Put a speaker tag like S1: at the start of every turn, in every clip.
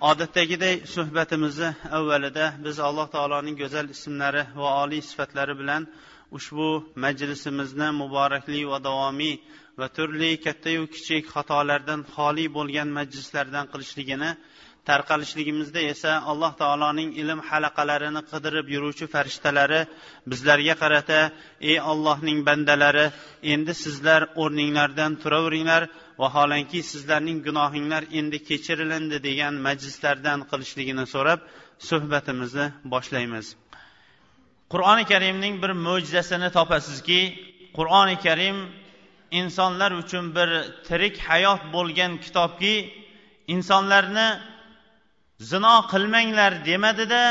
S1: Odatdagiday suhbatimizni avvalida biz alloh taoloning go'zal ismlari va oliy sifatlari bilan ushbu majlisimizni muborakli va davomiy va turli kattayu kichik xatolardan xoli bo'lgan majlislardan qilishligini tarqalishligimizda esa alloh taoloning ilm halaqalarini qidirib yuruvchi farishtalari bizlarga qarata ey ollohning bandalari endi sizlar o'rninglardan turaveringlar vaholanki sizlarning gunohinglar endi kechirilindi degan majlislardan qilishligini so'rab suhbatimizni boshlaymiz. Qur'oni karimning bir mo'jizasini topasizki qur'oni karim insonlar uchun bir tirik hayot bo'lgan kitobki insonlarni zino qilmanglar demadida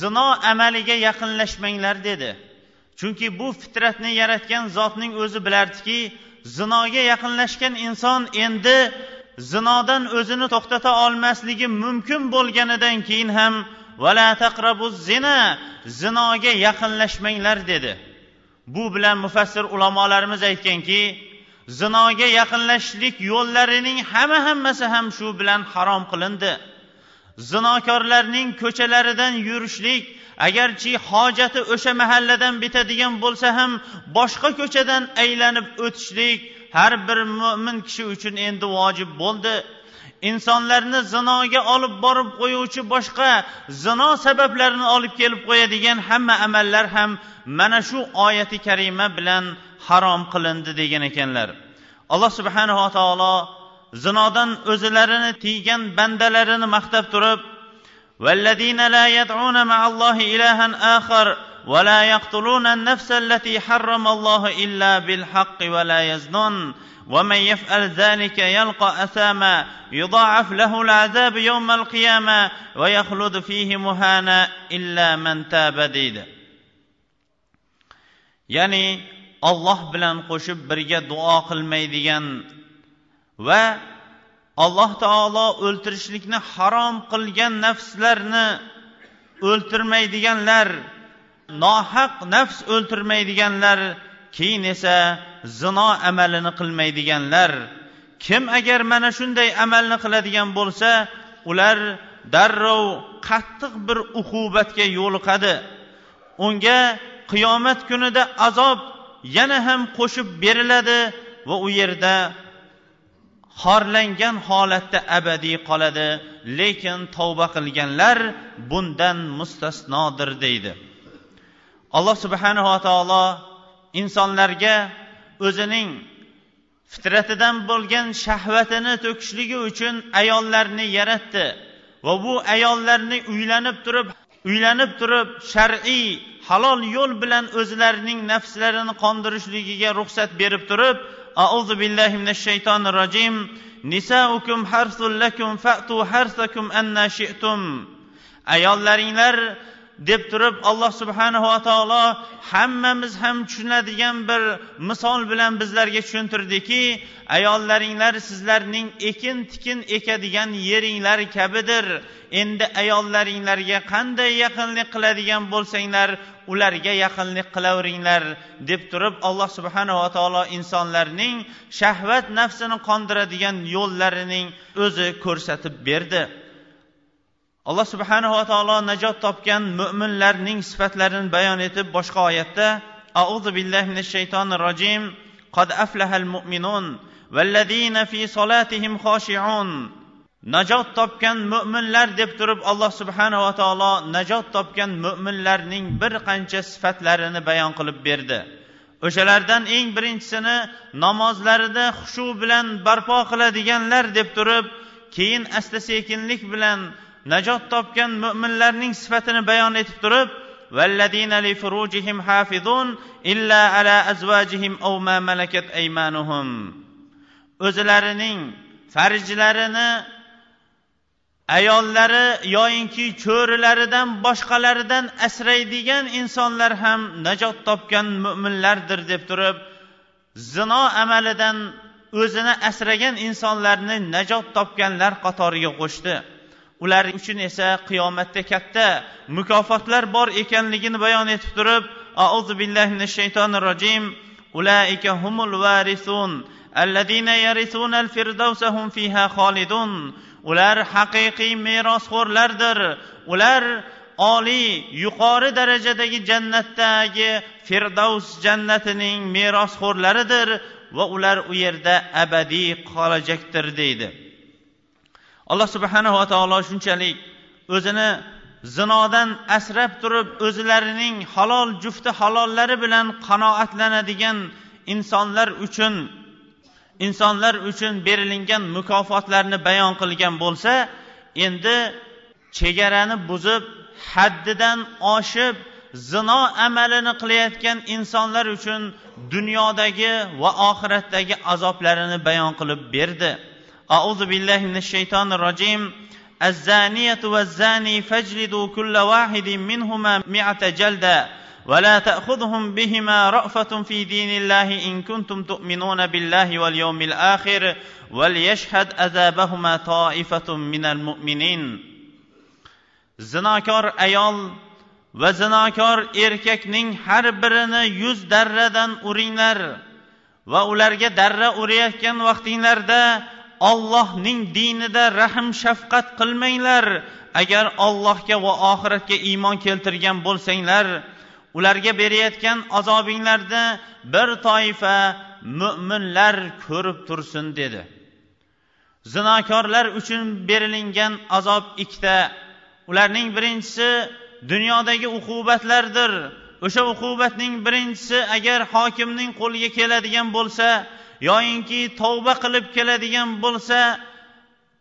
S1: zino amaliga yaqinlashmanglar dedi. Chunki bu fitratni yaratgan zotning o'zi bilardiki zinoga yaqinlashgan inson endi zinodan o'zini to'xtata olmasligi mumkin bo'lganidan keyin ham vala taqrabu zina zinoga yaqinlashmanglar dedi. Bu bilan mufassir ulamolarimiz aytganki zinoga yaqinlashishlik yo'llarining hamma hammasi ham shu bilan harom qilindi. Zinokorlarning ko'chalaridan yurishlik agarchi hojati o'sha mahalladan bitadigan bo'lsa ham boshqa ko'chadan aylanib o'tishlik har bir mo'min kishi uchun endi vojib bo'ldi. Insonlarni zinoga olib borib qo'yuvchi boshqa zino sabablarini olib kelib qo'yadigan hamma amallar ham mana shu oyati karima bilan harom qilindi degan ekanlar. Alloh subhanava taolo zinodan o'zlarini tiygan bandalarini maqtab turib والذين لا يدعون مع الله إلها آخر ولا يقتلون النفس التي حرم الله إلا بالحق ولا يزنون ومن يفعل ذلك يلقى أثاما يضاعف له العذاب يوم القيامة ويخلد فيه مهانا إلا من تاب ديد يعني الله بلان qo'shib birga duo qilmaydigan va alloh taolo o'ltirishlikni harom qilgan nafslarni o'ltirmaydiganlar nohaq nafs o'ltirmaydiganlar keyin esa zino amalini qilmaydiganlar. Kim agar mana shunday amalni qiladigan bo'lsa ular darrov qattiq bir uqubatga yo'liqadi. Unga qiyomat kunida azob yana ham qo'shib beriladi va u yerda xorlangan holatda abadiy qoladi lekin tavba qilganlar bundan mustasnodir deydi. Alloh subhanava taolo insonlarga o'zining fitratidan bo'lgan shahvatini to'kishligi uchun ayollarni yaratdi va bu ayollarni uylanib turib uylanib turib shar'iy halol yo'l bilan o'zlarining nafslarini qondirishligiga ruxsat berib turib أعوذ بالله من الشيطان الرجيم. نساؤكم حرث لكم فأتوا حرثكم أن شئتم. ayollaringlar deb turib alloh subhanahu va taolo hammamiz ham tushunadigan bir misol bilan bizlarga tushuntirdiki ayollaringlar sizlarning ekin tikin ekadigan yeringlar kabidir. Endi ayollaringlarga qanday yaqinlik qiladigan bo'lsanglar ularga yaqinlik qilaveringlar deb turib alloh subhanava taolo insonlarning shahvat nafsini qondiradigan yo'llarining o'zi ko'rsatib berdi. alloh subhanava taolo najot topgan mo'minlarning sifatlarini bayon etib boshqa oyatda auzu billahi minash shaytonir rojim qad aflahal mu'minun vallazina fi solatihim xoshiun najot topgan mo'minlar deb turib alloh subhanava taolo najot topgan mo'minlarning bir qancha sifatlarini bayon qilib berdi. O'shalardan eng birinchisini namozlarida xushu bilan barpo qiladiganlar deb turib keyin asta sekinlik bilan najot topgan mo'minlarning sifatini bayon etib turib والذين لفروجهم حافظون إلا على أزواجهم أو ما ملكت أيمانهم o'zlarining farjlarini ayollari yoyinki cho'rilaridan boshqalaridan asraydigan insonlar ham najot topgan mo'minlardir deb turib zino amalidan o'zini asragan insonlarni najot topganlar qatoriga qo'shdi Ular uchun esa qiyomatda katta mukofotlar bor ekanligini bayon etib turib auzu billahi minash shaytonir rojim ulaika humul varisun allazina yarisuna al firdausahum fiha xolidun ular haqiqiy merosxo'rlardir. Ular oliy yuqori darajadagi jannatdagi firdavs jannatining merosxo'rlaridir va ular u yerda abadiy qolajakdir deydi. Alloh subhanava taolo shunchalik o'zini zinodan asrab turib o'zlarining halol jufti halollari bilan qanoatlanadigan insonlar uchun insonlar uchun berilingan mukofotlarni bayon qilgan bo'lsa endi chegarani buzib haddidan oshib zino amalini qilayotgan insonlar uchun dunyodagi va oxiratdagi azoblarini bayon qilib berdi. أعوذ بالله من الشيطان الرجيم الزانية والزاني فاجلدوا كل واحد منهما مئة جلدة ولا تأخذهم بهما رأفة في دين الله إن كنتم تؤمنون بالله واليوم الآخر وليشهد عذابهما طائفة من المؤمنين zinokor ayol va zinokor erkakning har birini yuz darradan uringlar va ularga darra urayotgan vaqtinglarda ollohning dinida rahm shafqat qilmanglar. Agar ollohga va oxiratga iymon keltirgan bo'lsanglar ularga berayotgan azobinglarda bir toifa mo'minlar ko'rib tursin dedi. Zinokorlar uchun berilingan azob ikkita. Ularning birinchisi dunyodagi uqubatlardir. O'sha uqubatning birinchisi agar hokimning qo'liga keladigan bo'lsa yoyinki tavba qilib keladigan bo'lsa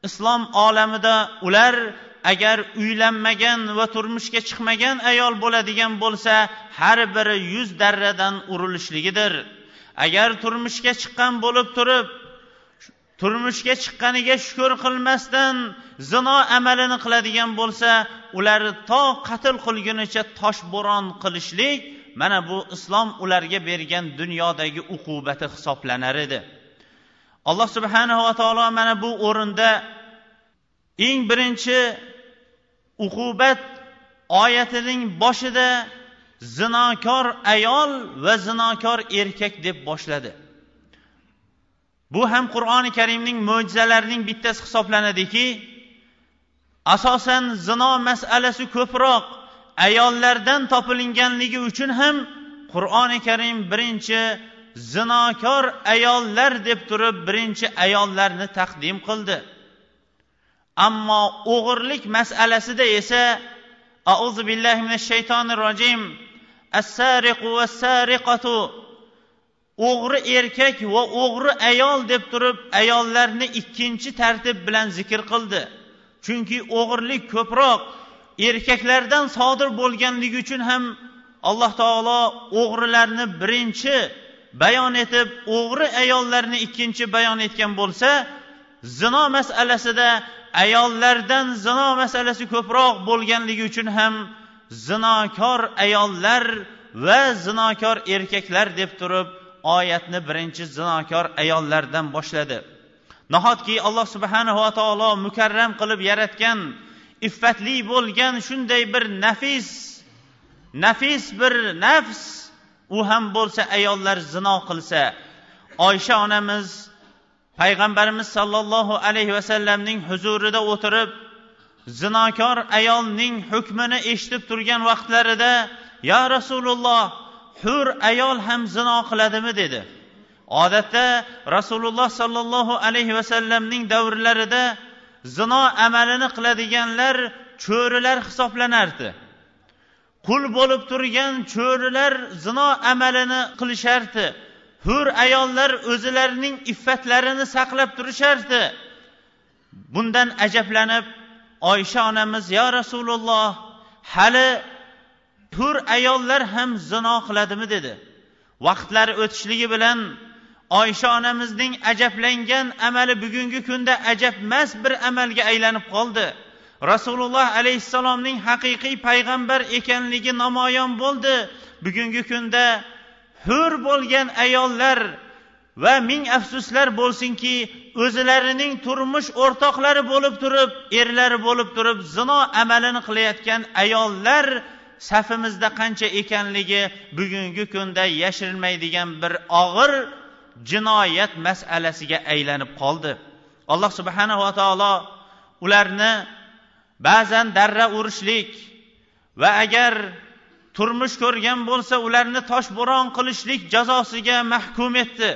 S1: islom olamida ular agar uylanmagan va turmushga chiqmagan ayol bo'ladigan bo'lsa har biri yuz darradan urilishligidir. Agar turmushga chiqqan bo'lib turib turmushga chiqqaniga shukur qilmasdan zino amalini qiladigan bo'lsa ular to qatl qilgunicha toshbo'ron qilishlik mana bu islom ularga bergan dunyodagi uqubati hisoblanar edi. Alloh subhanava taolo mana bu o'rinda eng birinchi uqubat oyatining boshida zinokor ayol va zinokor erkak deb boshladi. Bu ham qur'oni karimning mo'jizalarining bittasi hisoblanadiki asosan zino masalasi ko'proq ayollardan topilinganligi uchun ham qur'oni karim birinchi zinokor ayollar deb turib birinchi ayollarni taqdim qildi. Ammo o'g'irlik masalasida esa auzu billahi minash shaytonir rojim assariqu vassariqatu o'g'ri erkak va o'g'ri ayol deb turib ayollarni ikkinchi tartib bilan zikr qildi. Chunki o'g'irlik ko'proq erkaklardan sodir bo'lganligi uchun ham alloh taolo o'g'rilarni birinchi bayon etib o'g'ri ayollarni ikkinchi bayon etgan bo'lsa zino masalasida ayollardan zino masalasi ko'proq bo'lganligi uchun ham zinokor ayollar va zinokor erkaklar deb turib oyatni birinchi zinokor ayollardan boshladi. Nahotki alloh subhanava taolo mukarram qilib yaratgan iffatli bo'lgan shunday bir nafis nafis bir nafs u ham bo'lsa ayollar zino qilsa. Oysha onamiz payg'ambarimiz sollallohu alayhi vasallamning huzurida o'tirib zinokor ayolning hukmini eshitib turgan vaqtlarida yo rasululloh hur ayol ham zino qiladimi? dedi. Odatda rasululloh sollallohu alayhi vasallamning davrlarida zino amalini qiladiganlar cho'rilar hisoblanardi. Qul bo'lib turgan cho'rilar zino amalini qilishardi. Hur ayollar o'zlarining iffatlarini saqlab turishardi. Bundan ajablanib oysha onamiz yo rasululloh hali hur ayollar ham zino qiladimi? dedi. Vaqtlari o'tishligi bilan oysha onamizning ajablangan amali bugungi kunda ajabmas bir amalga aylanib qoldi. Rasululloh alayhissalomning haqiqiy payg'ambar ekanligi namoyon bo'ldi. Bugungi kunda hur bo'lgan ayollar va ming afsuslar bo'lsinki o'zlarining turmush o'rtoqlari bo'lib turib erlari bo'lib turib zino amalini qilayotgan ayollar safimizda qancha ekanligi bugungi kunda yashirilmaydigan bir og'ir jinoyat masalasiga aylanib qoldi. Alloh subhanava taolo ularni ba'zan darra urishlik va agar turmush ko'rgan bo'lsa ularni toshbo'ron qilishlik jazosiga mahkum etdi.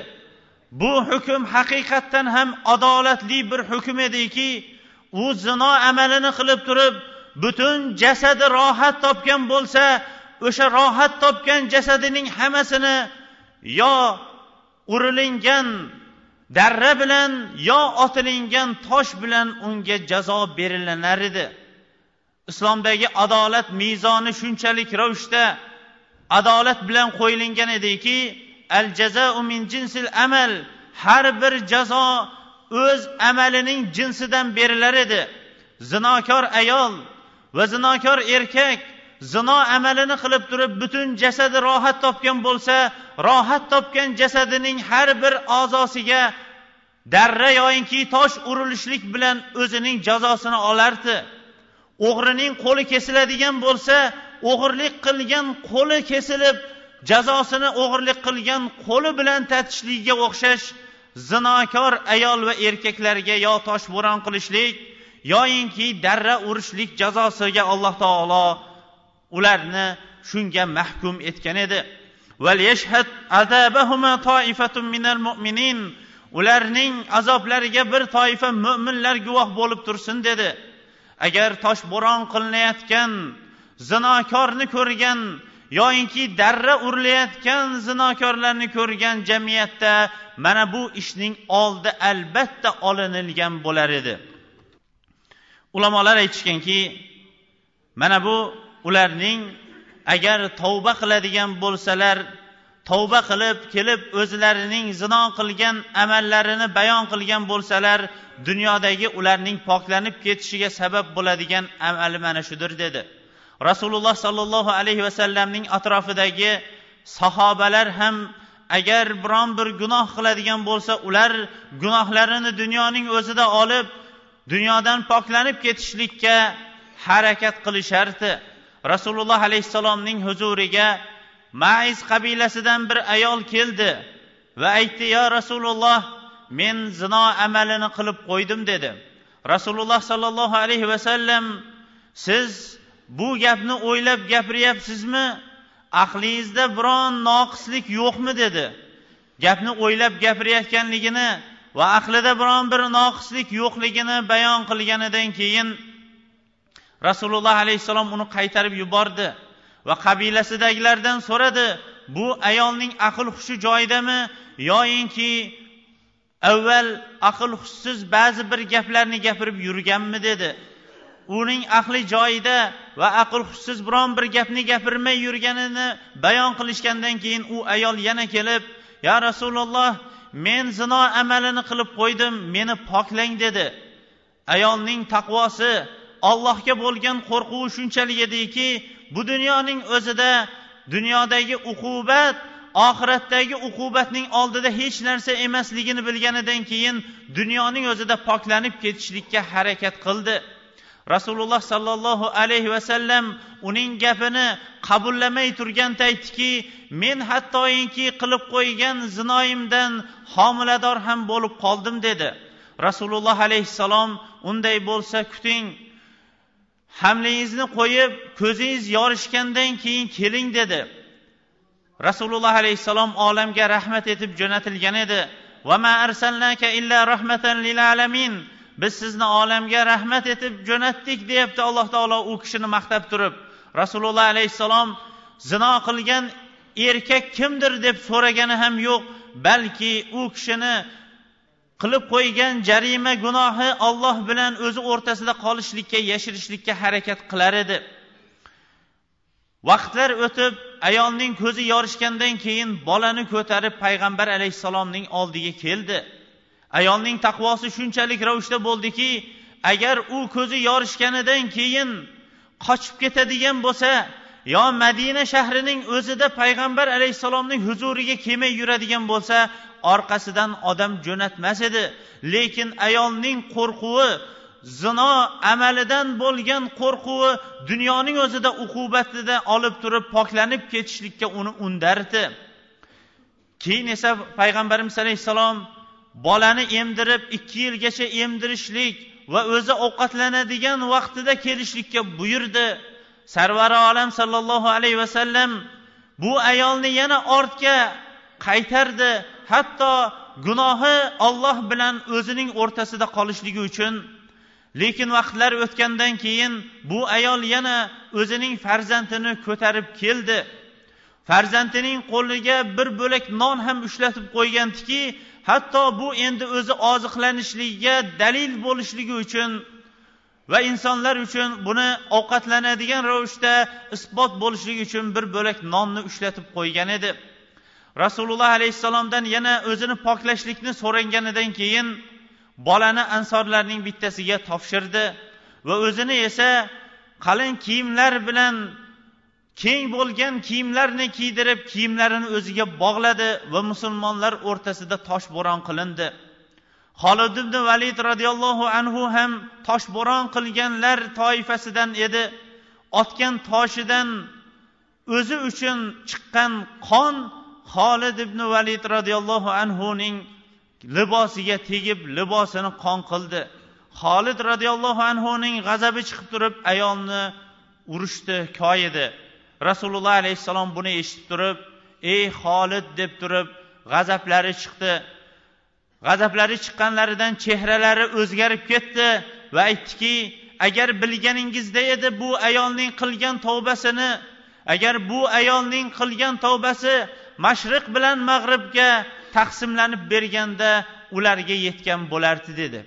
S1: Bu hukm haqiqatdan ham adolatli bir hukm ediki u zino amalini qilib turib butun jasadi rohat topgan bo'lsa o'sha rohat topgan jasadining hammasini yo urilingan darra bilan yo otilingan tosh bilan unga jazo berilanar edi. Islomdagi adolat mezoni shunchalik ravishda adolat bilan qo'yilgan ediki al jazau min jinsil amal har bir jazo o'z amalining jinsidan berilar edi. Zinokor ayol va zinokor erkak zino amalini qilib turib butun jasadi rohat topgan bo'lsa rohat topgan jasadining har bir a'zosiga darra yoyinki tosh urilishlik bilan o'zining jazosini olardi. O'g'rining qo'li kesiladigan bo'lsa o'g'irlik qilgan qo'li kesilib jazosini o'g'irlik qilgan qo'li bilan tatishlikka o'xshash zinokor ayol va erkaklarga yo toshbo'ron qilishlik yoyinki darra urishlik jazosiga alloh taolo ularni shunga mahkum etgan edi. Ularning azoblariga bir toifa mo'minlar guvoh bo'lib tursin dedi. Agar toshbo'ron qilinayotgan zinokorni ko'rgan yoyinki darra urilayotgan zinokorlarni ko'rgan jamiyatda mana bu ishning oldi albatta olinilgan bo'lar edi. Ulamolar aytishganki mana bu ularning agar tavba qiladigan bo'lsalar tavba qilib kelib o'zlarining zino qilgan amallarini bayon qilgan bo'lsalar dunyodagi ularning poklanib ketishiga sabab bo'ladigan amali mana shudir dedi. Rasululloh sollallohu alayhi vasallamning atrofidagi sahobalar ham agar biron bir gunoh qiladigan bo'lsa ular gunohlarini dunyoning o'zida olib dunyodan poklanib ketishlikka harakat qilishardi. Rasululloh alayhissalomning huzuriga maiz qabilasidan bir ayol keldi va aytdi yo rasululloh men zino amalini qilib qo'ydim dedi. Rasululloh sollallohu alayhi vasallam siz bu gapni o'ylab gapiryapsizmi? Aqlingizda biron noqislik yo'qmi? dedi. Gapni o'ylab gapirayotganligini va aqlida biron bir noqislik yo'qligini bayon qilganidan keyin rasululloh alayhissalom uni qaytarib yubordi va qabilasidagilardan so'radi bu ayolning aql hushi joyidami yoyinki avval aql hushsiz ba'zi bir gaplarni gapirib yurganmi? dedi. Uning aqli joyida va aql hushsiz biron bir gapni gapirmay yurganini bayon qilishgandan keyin u ayol yana kelib ya rasululloh men zino amalini qilib qo'ydim meni poklang dedi. Ayolning taqvosi ollohga bo'lgan qo'rquvi shunchalik ediki bu dunyoning o'zida dunyodagi uqubat oxiratdagi uqubatning oldida hech narsa emasligini bilganidan keyin dunyoning o'zida poklanib ketishlikka harakat qildi. Rasululloh sollallohu alayhi vasallam uning gapini qabullamay turganda aytdiki men hattoyinki qilib qo'ygan zinoyimdan homilador ham bo'lib qoldim dedi. Rasululloh alayhissalom unday bo'lsa kuting. Hamlingizni qo'yib ko'zingiz yorishgandan keyin keling dedi. Rasululloh alayhissalom olamga rahmat etib jo'natilgan edi. Biz sizni olamga rahmat etib jo'natdik deyapti alloh taolo u kishini maqtab turib. Rasululloh alayhissalom zino qilgan erkak kimdir? deb so'ragani ham yo'q balki u kishini qilib qo'ygan jarima gunohi olloh bilan o'zi o'rtasida qolishlikka yashirishlikka harakat qilar edi. Vaqtlar o'tib ayolning ko'zi yorishgandan keyin bolani ko'tarib payg'ambar alayhissalomning oldiga keldi. Ayolning taqvosi shunchalik ravishda bo'ldiki agar u ko'zi yorishganidan keyin qochib ketadigan bo'lsa yo madina shahrining o'zida payg'ambar alayhissalomning huzuriga kelmay yuradigan bo'lsa orqasidan odam jo'natmas edi. Lekin ayolning qo'rquvi zino amalidan bo'lgan qo'rquvi dunyoning o'zida uqubatida olib turib poklanib ketishlikka uni undardi. Keyin esa payg'ambarimiz alayhissalom bolani emdirib ikki yilgacha emdirishlik va o'zi ovqatlanadigan vaqtida kelishlikka buyurdi. Sarvari olam sollallohu alayhi vasallam bu ayolni yana ortga qaytardi. Hatto gunohi olloh bilan o'zining o'rtasida qolishligi uchun. Lekin vaqtlar o'tgandan keyin bu ayol yana o'zining farzandini ko'tarib keldi. Farzandining qo'liga bir bo'lak non ham ushlatib qo'ygandiki hatto bu endi o'zi oziqlanishligiga dalil bo'lishligi uchun va insonlar uchun buni ovqatlanadigan ravishda isbot bo'lishligi uchun bir bo'lak nonni ushlatib qo'ygan edi. Rasululloh alayhissalomdan yana o'zini poklashlikni so'ranganidan keyin bolani ansorlarning bittasiga topshirdi va o'zini esa qalin kiyimlar bilan keng bo'lgan kiyimlarni kiydirib kiyimlarini o'ziga bog'ladi va musulmonlar o'rtasida toshbo'ron qilindi. Holid ibn valid roziyallohu anhu ham toshbo'ron qilganlar toifasidan edi. Otgan toshidan o'zi uchun chiqqan qon holid ibn valid roziyallohu anhuning libosiga tegib libosini qon qildi. Holid roziyallohu anhuning g'azabi chiqib turib ayolni urishdi koyidi rasululloh alayhissalom buni eshitib turib ey holid deb turib g'azablari chiqdi. G'azablari chiqqanlaridan chehralari o'zgarib ketdi va aytdiki agar bilganingizda edi bu ayolning qilgan tavbasini agar bu ayolning qilgan tavbasi mashriq bilan mag'ribga taqsimlanib berganda ularga yetgan bo'lardi dedi.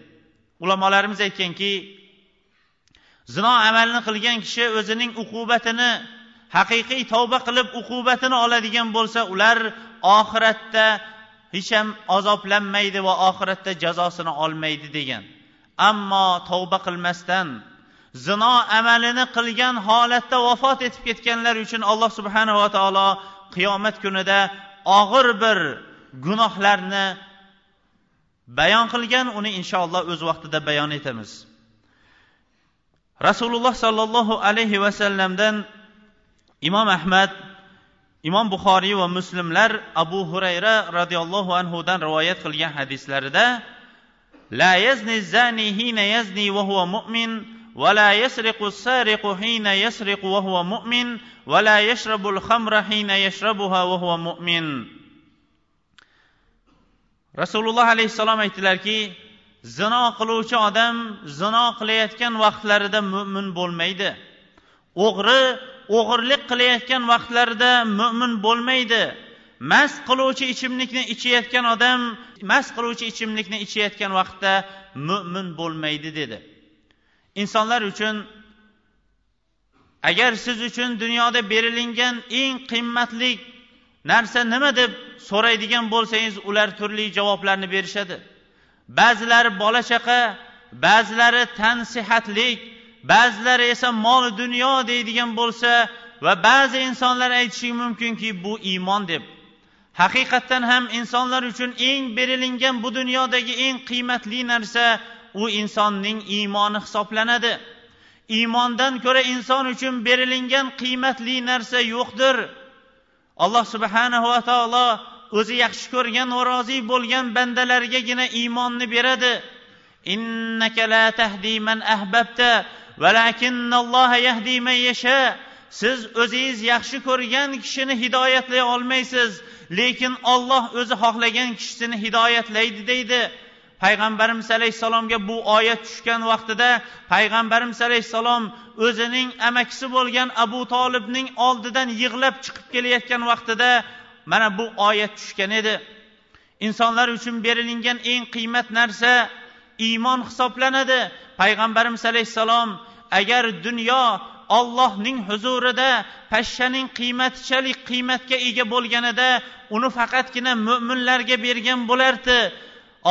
S1: Ulamolarimiz aytganki zino amalini qilgan kishi o'zining uqubatini haqiqiy tavba qilib uqubatini oladigan bo'lsa ular oxiratda hech ham azoblanmaydi va oxiratda jazosini olmaydi degan. Ammo tavba qilmasdan zino amalini qilgan holatda vafot etib ketganlar uchun alloh subhanava taolo qiyomat kunida og'ir bir gunohlarni bayon qilgan. Uni inshaalloh o'z vaqtida bayon etamiz. Rasululloh sollallohu alayhi vasallamdan imom ahmad imom buxoriy va muslimlar abu hurayra roziyallohu anhudan rivoyat qilgan hadislarida la yazni zani hina yazni va huwa mu'min ولا يسرق السارق حين يسرق وهو مؤمن ولا يشرب الخمر حين يشربها وهو مؤمن rasululloh alayhissalom aytdilarki zino qiluvchi odam zino qilayotgan vaqtlarida mo'min bo'lmaydi o'g'ri o'g'irlik qilayotgan vaqtlarida mo'min bo'lmaydi. Mast qiluvchi ichimlikni ichayotgan odam mast qiluvchi ichimlikni ichayotgan vaqtda mo'min bo'lmaydi dedi. Insonlar uchun agar siz uchun dunyoda berilingan eng qimmatli narsa nima deb so'raydigan bo'lsangiz ular turli javoblarni berishadi. Ba'zilari bola chaqa ba'zilari tan sihatlik ba'zilari esa mol dunyo deydigan bo'lsa va ba'zi insonlar aytishi mumkinki bu iymon deb. Haqiqatdan ham insonlar uchun eng berilingan bu dunyodagi eng qiymatli narsa u insonning iymoni hisoblanadi. Iymondan ko'ra inson uchun berilingan qiymatli narsa yo'qdir. Alloh subhanahu va taolo o'zi yaxshi ko'rgan va rozi bo'lgan bandalargagina iymonni beradi. Innaka la tahdi man ahbabta yahdi man yasha. Siz o'zingiz yaxshi ko'rgan kishini hidoyatlay olmaysiz lekin olloh o'zi xohlagan kishisini hidoyatlaydi deydi. Payg'ambarimiz alayhissalomga bu oyat tushgan vaqtida payg'ambarimiz alayhissalom o'zining amakisi bo'lgan abu tolibning oldidan yig'lab chiqib kelayotgan vaqtida mana bu oyat tushgan edi. Insonlar uchun berilingan eng qiymat narsa iymon hisoblanadi. Payg'ambarimiz alayhissalom agar dunyo ollohning huzurida pashshaning qiymatichalik qiymatga ega bo'lganida uni faqatgina mo'minlarga bergan bo'lardi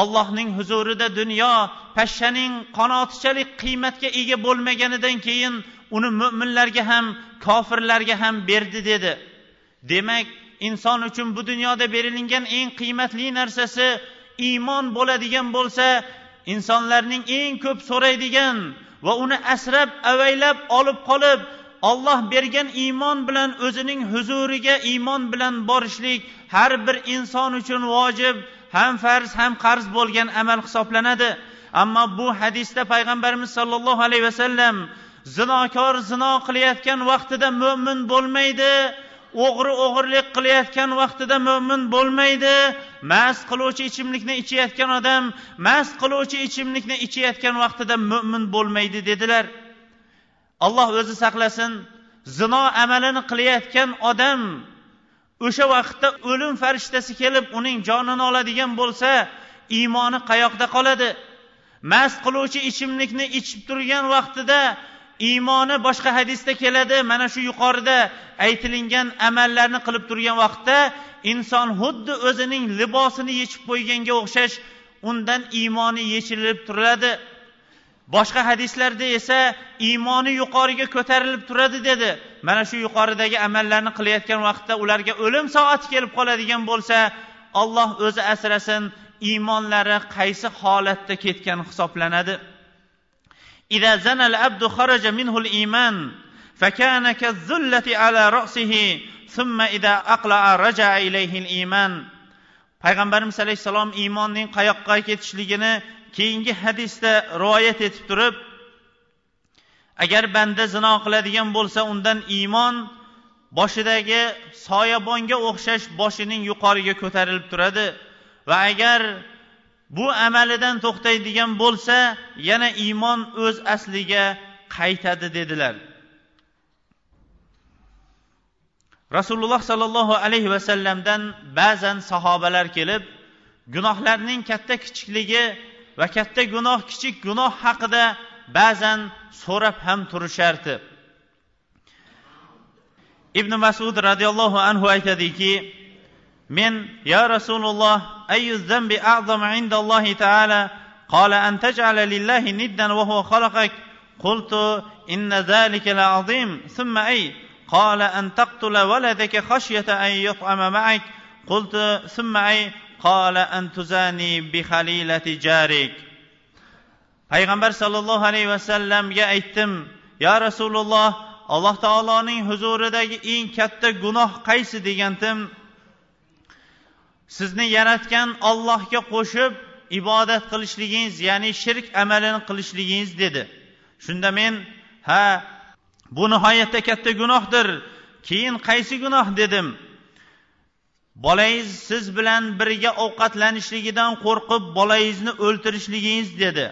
S1: allohning huzurida dunyo pashshaning qanotichalik qiymatga ega bo'lmaganidan keyin uni mo'minlarga ham kofirlarga ham berdi dedi. Demak inson uchun bu dunyoda berilgan eng qiymatli narsasi iymon bo'ladigan bo'lsa insonlarning eng ko'p so'raydigan va uni asrab avaylab olib qolib olloh bergan iymon bilan o'zining huzuriga iymon bilan borishlik har bir inson uchun vojib ham farz ham qarz bo'lgan amal hisoblanadi. Ammo bu hadisda payg'ambarimiz sollallohu alayhi vasallam zinokor zino qilayotgan vaqtida mo'min bo'lmaydi o'g'ri o'g'irlik qilayotgan vaqtida mo'min bo'lmaydi. Mast qiluvchi ichimlikni ichayotgan odam mast qiluvchi ichimlikni ichayotgan vaqtida mo'min bo'lmaydi dedilar. Alloh o'zi saqlasin zino amalini qilayotgan odam o'sha vaqtda o'lim farishtasi kelib uning jonini oladigan bo'lsa iymoni qayoqda qoladi? Mast qiluvchi ichimlikni ichib turgan vaqtida iymoni boshqa hadisda keladi. Mana shu yuqorida aytilingan amallarni qilib turgan vaqtda inson xuddi o'zining libosini yechib qo'yganga o'xshash undan iymoni yechilib turadi boshqa hadislarda esa iymoni yuqoriga ko'tarilib turadi dedi. Mana shu yuqoridagi amallarni qilayotgan vaqtda ularga o'lim soati kelib qoladigan bo'lsa olloh o'zi asrasin iymonlari qaysi holatda ketgan hisoblanadi. إذا زنى العبد خرج منه الإيمان فكان كالذلة على رأسه ثم إذا أقلع رجع إليه الإيمان payg'ambarimiz alayhissalom iymonning qayoqqa ketishligini keyingi hadisda rivoyat etib turib agar banda zino qiladigan bo'lsa undan iymon boshidagi soyabonga o'xshash boshining yuqoriga ko'tarilib turadi va agar bu amalidan to'xtaydigan bo'lsa yana iymon o'z asliga qaytadi dedilar. Rasululloh sollallohu alayhi vasallamdan ba'zan sahobalar kelib gunohlarning katta kichikligi va katta gunoh kichik gunoh haqida ba'zan so'rab ham turishardi. Ibn masud roziyallohu anhu aytadiki men ya rasululloh ayu zambi a'zam indallohi taala قال أن تجعل لله ندا وهو خلقك قلت إن ذلك لعظيم ثم أي قال أن تقتل ولدك خشية أن يطعم معك قلت ثم أي قال أن تزاني بخليلة جارك payg'ambar sollallohu alayhi vasallamga aytdim yo rasululloh alloh taoloning huzuridagi eng katta gunoh qaysi degandim sizni yaratgan ollohga qo'shib ibodat qilishligingiz ya'ni shirk amalini qilishligingiz dedi. Shunda men ha bu nihoyatda katta gunohdir keyin qaysi gunoh dedim. Bolangiz siz bilan birga ovqatlanishligidan qo'rqib bolangizni o'ltirishligingiz dedi.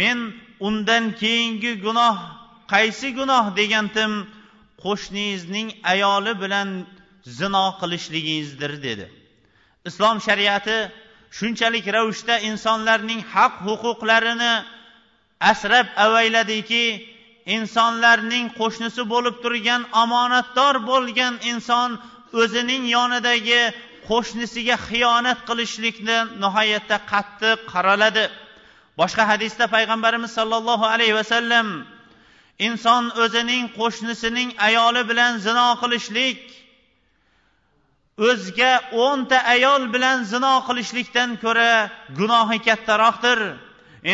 S1: Men undan keyingi gunoh qaysi gunoh degandim qo'shningizning ayoli bilan zino qilishligingizdir dedi. Islom shariati shunchalik ravishda insonlarning haq huquqlarini asrab avayladiki insonlarning qo'shnisi bo'lib turgan omonatdor bo'lgan inson o'zining yonidagi qo'shnisiga xiyonat qilishlikni nihoyatda qattiq qaraladi. Boshqa hadisda payg'ambarimiz sollallohu alayhi vasallam inson o'zining qo'shnisining ayoli bilan zino qilishlik o'zga o'nta ayol bilan zino qilishlikdan ko'ra gunohi kattaroqdir.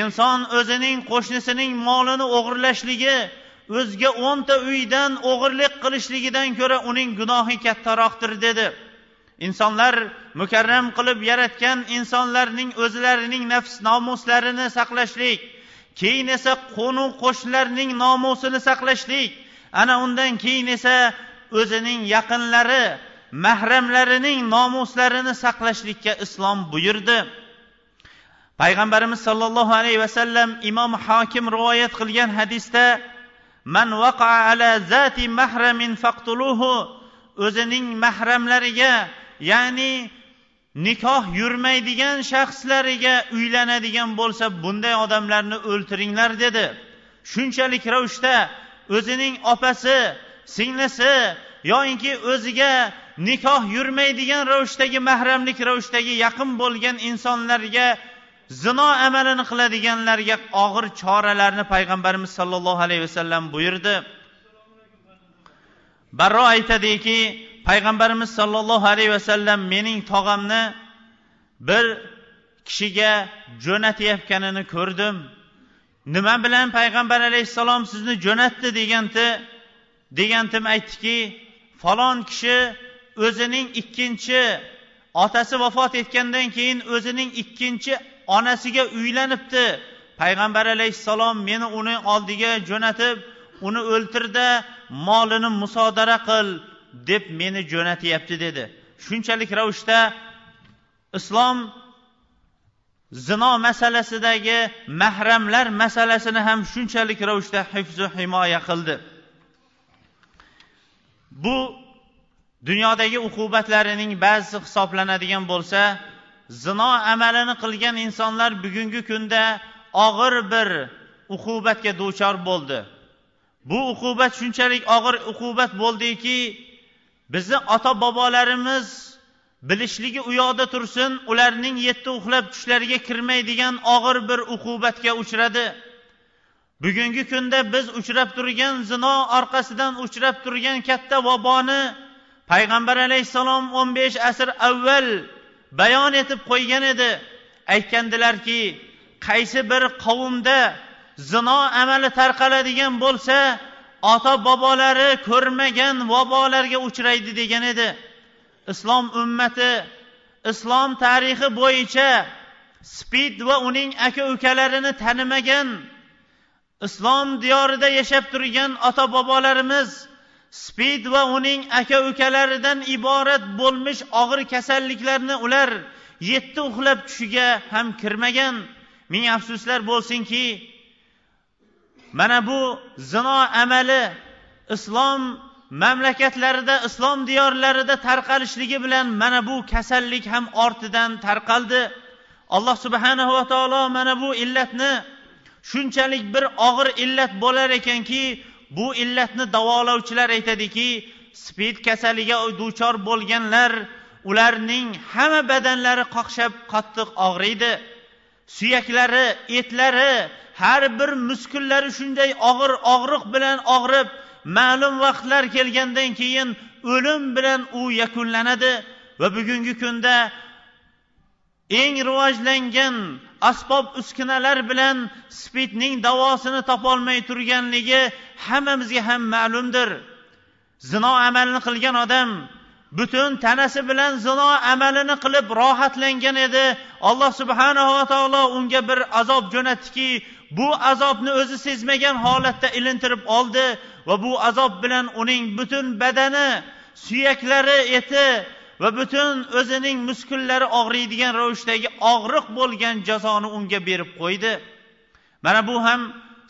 S1: Inson o'zining qo'shnisining molini o'g'irlashligi o'zga o'nta uydan o'g'irlik qilishligidan ko'ra uning gunohi kattaroqdir dedi. Insonlar mukarram qilib yaratgan insonlarning o'zlarining nafs nomuslarini saqlashlik keyin esa qo'nu qo'shnilarning nomusini saqlashlik ana undan keyin esa o'zining yaqinlari mahramlarining nomuslarini saqlashlikka islom buyurdi. Payg'ambarimiz sollallohu alayhi vasallam imom hokim rivoyat qilgan hadisda man vaqa ala zati mahramin faqtuluhu o'zining mahramlariga ya'ni nikoh yurmaydigan shaxslariga uylanadigan bo'lsa bunday odamlarni o'ltiringlar dedi. Shunchalik ravishda o'zining opasi singlisi yoyinki o'ziga nikoh yurmaydigan ravishdagi mahramlik ravishdagi yaqin bo'lgan insonlarga zino amalini qiladiganlarga og'ir choralarni payg'ambarimiz sollallohu alayhi vasallam buyurdi. Barro aytadiki payg'ambarimiz sollallohu alayhi vasallam mening tog'amni bir kishiga jo'natayotganini ko'rdim. Nima bilan payg'ambar alayhissalom sizni jo'natdi deganda degandim aytdiki falon kishi o'zining ikkinchi otasi vafot etgandan keyin o'zining ikkinchi onasiga uylanibdi. Payg'ambar alayhissalom meni uni oldiga jo'natib uni o'ltirda molini musodara qil deb meni jo'natyapti dedi. Shunchalik ravishda islom zino masalasidagi mahramlar masalasini ham shunchalik ravishda hifzu himoya qildi. Bu dunyodagi uqubatlarining ba'zisi hisoblanadigan bo'lsa zino amalini qilgan insonlar bugungi kunda og'ir bir uqubatga duchor bo'ldi. Bu uqubat shunchalik og'ir uqubat bo'ldiki bizni ota bobolarimiz bilishligi u yoqda tursin ularning yetti uxlab tushlariga kirmaydigan og'ir bir uqubatga uchradi. Bugungi kunda biz uchrab turgan zino orqasidan uchrab turgan katta vaboni payg'ambar alayhissalom o'n besh asr avval bayon etib qo'ygan edi. Aytgandilarki qaysi bir qavmda zino amali tarqaladigan bo'lsa ota bobolari ko'rmagan vabolarga uchraydi degan edi. Islom ummati islom tarixi bo'yicha spid va uning aka ukalarini tanimagan islom diyorida yashab turgan ota bobolarimiz spid va uning aka ukalaridan iborat bo'lmish og'ir kasalliklarni ular yetti uxlab tushiga ham kirmagan. Ming afsuslar bo'lsinki mana bu zino amali islom mamlakatlarida islom diyorlarida tarqalishligi bilan mana bu kasallik ham ortidan tarqaldi. Alloh subhanahu va taolo mana bu illatni shunchalik bir og'ir illat bo'lar ekanki bu illatni davolovchilar aytadiki spid kasaliga duchor bo'lganlar ularning hamma badanlari qoqshab qattiq og'riydi. Suyaklari etlari har bir muskullari shunday og'ir og'riq bilan og'rib ma'lum vaqtlar kelgandan keyin o'lim bilan u yakunlanadi va bugungi kunda eng rivojlangan asbob uskunalar bilan spidning davosini topolmay turganligi hammamizga ham ma'lumdir. Zino amalini qilgan odam butun tanasi bilan zino amalini qilib rohatlangan edi. Alloh subhanahu va taolo unga bir azob jo'natdiki bu azobni o'zi sezmagan holatda ilintirib oldi va bu azob bilan uning butun badani suyaklari eti va butun o'zining muskullari og'riydigan ravishdagi og'riq bo'lgan jazoni unga berib qo'ydi. Mana bu ham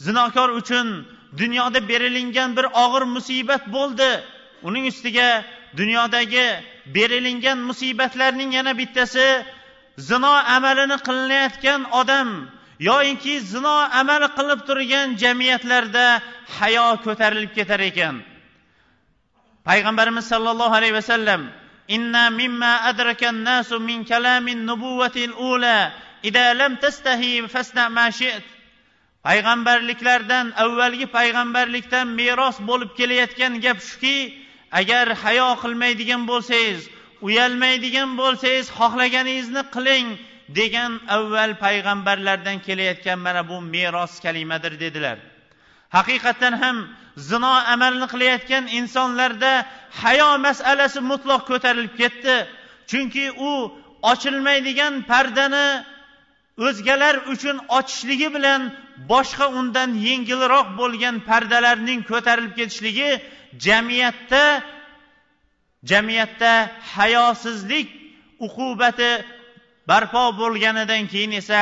S1: zinokor uchun dunyoda berilingan bir og'ir musibat bo'ldi. Uning ustiga dunyodagi berilingan musibatlarning yana bittasi zino amalini qilinayotgan odam yoyinki zino amali qilib turgan jamiyatlarda hayo ko'tarilib ketar ekan. Payg'ambarimiz sollallohu alayhi vasallam إن مما أدرك الناس من كلام النبوة الأولى إذا لم تستحي فاصنع ما شئت payg'ambarliklardan avvalgi payg'ambarlikdan meros bo'lib kelayotgan gap shuki agar hayo qilmaydigan bo'lsangiz uyalmaydigan bo'lsangiz xohlaganingizni qiling degan avval payg'ambarlardan kelayotgan mana bu meros kalimadir dedilar haqiqatdan ham zino amalini qilayotgan insonlarda hayo masalasi mutloq ko'tarilib ketdi. Chunki u ochilmaydigan pardani o'zgalar uchun ochishligi bilan boshqa undan yengilroq bo'lgan pardalarning ko'tarilib ketishligi jamiyatda jamiyatda hayosizlik uqubati barpo bo'lganidan keyin esa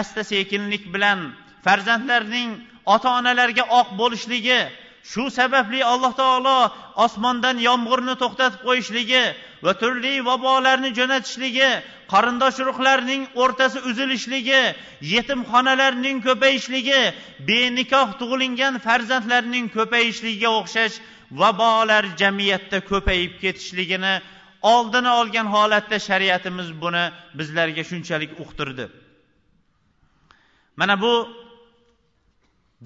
S1: asta sekinlik bilan farzandlarning ota onalarga oq bo'lishligi shu sababli alloh taolo osmondan yomg'irni to'xtatib qo'yishligi va turli vabolarni jo'natishligi qarindosh urug'larning o'rtasi uzilishligi yetimxonalarning ko'payishligi benikoh tug'ilingan farzandlarning ko'payishligiga o'xshash vabolar jamiyatda ko'payib ketishligini oldini olgan holatda shariatimiz buni bizlarga shunchalik uqtirdi. Mana bu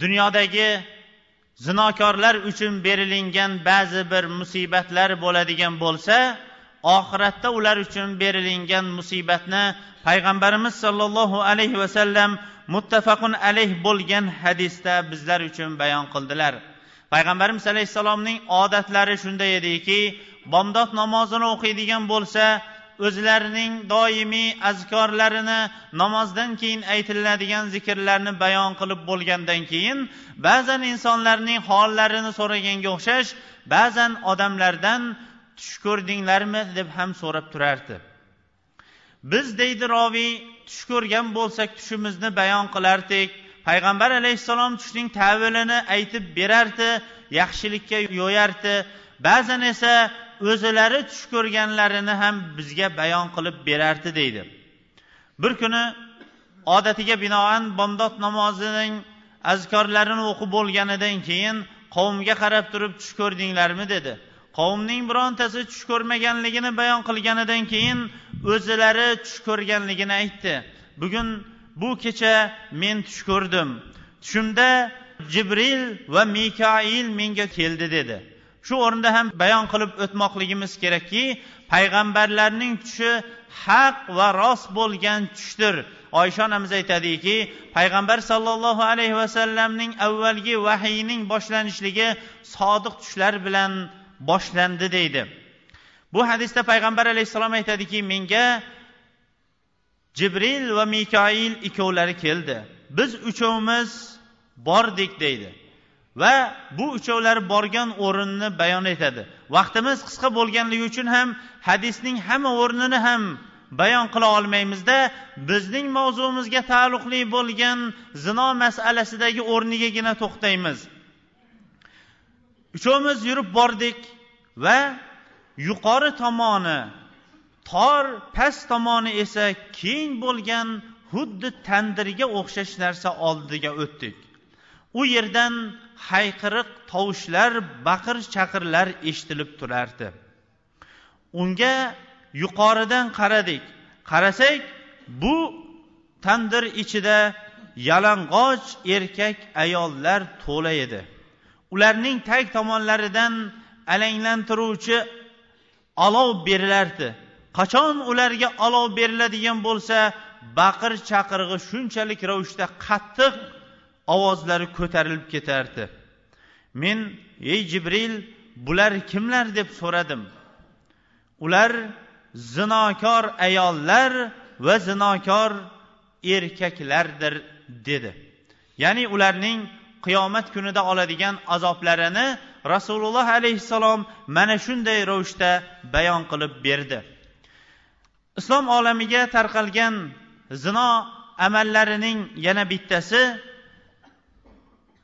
S1: dunyodagi zinokorlar uchun berilingan ba'zi bir musibatlar bo'ladigan bo'lsa oxiratda ular uchun berilingan musibatni payg'ambarimiz sollallohu alayhi vasallam muttafaqun alayh bo'lgan hadisda bizlar uchun bayon qildilar. Payg'ambarimiz alayhissalomning odatlari shunday ediki bomdod namozini o'qiydigan bo'lsa o'zlarining doimiy azkorlarini namozdan keyin aytiladigan zikrlarni bayon qilib bo'lgandan keyin ba'zan insonlarning hollarini so'raganga o'xshash ba'zan odamlardan tush ko'rdinglarmi? deb ham so'rab turardi. Biz deydi roviy tush ko'rgan bo'lsak tushimizni bayon qilardik. Payg'ambar alayhissalom tushning tavilini aytib berardi yaxshilikka yo'yardi. Ba'zan esa o'zilari tush ko'rganlarini ham bizga bayon qilib berardi deydi. Bir kuni odatiga binoan bomdod namozining azkorlarini o'qib bo'lganidan keyin qavmga qarab turib tush ko'rdinglarmi dedi. Qavmning birontasi tush ko'rmaganligini bayon qilganidan keyin o'zilari tush ko'rganligini aytdi. Bugun bu kecha men tush ko'rdim. Tushimda jibril va mikoil menga keldi dedi. Shu o'rinda ham bayon qilib o'tmoqligimiz kerakki payg'ambarlarning tushi haq va rost bo'lgan tushdir. Oysha onamiz aytadiki payg'ambar sollallohu alayhi vasallamning avvalgi vahiyning boshlanishligi sodiq tushlar bilan boshlandi deydi. Bu hadisda payg'ambar alayhissalom aytadiki menga jibril va mikoil ikkovlari keldi. Biz uchovimiz bordik deydi. Va bu uchovlari borgan o'rinni bayon etadi. Vaqtimiz qisqa bo'lganligi uchun ham hadisning hamma o'rnini ham bayon qila olmaymizda bizning mavzumizga taalluqli bo'lgan zino masalasidagi o'rnigagina to'xtaymiz. Uchovimiz yurib bordik va yuqori tomoni tor past tomoni esa keng bo'lgan xuddi tandirga o'xshash narsa oldiga o'tdik. U yerdan hayqiriq tovushlar baqir chaqirlar eshitilib turardi. Unga yuqoridan qaradik. Qarasak bu tandir ichida yalang'och erkak ayollar to'la edi. Ularning tag tomonlaridan alanglantiruvchi olov berilardi. Qachon ularga olov beriladigan bo'lsa baqir chaqirig'i shunchalik ravishda qattiq ovozlari ko'tarilib ketardi. Men ey jibril bular kimlar? deb so'radim. Ular zinokor ayollar va zinokor erkaklardir dedi. Ya'ni ularning qiyomat kunida oladigan azoblarini rasululloh alayhissalom mana shunday ravishda bayon qilib berdi. Islom olamiga tarqalgan zino amallarining yana bittasi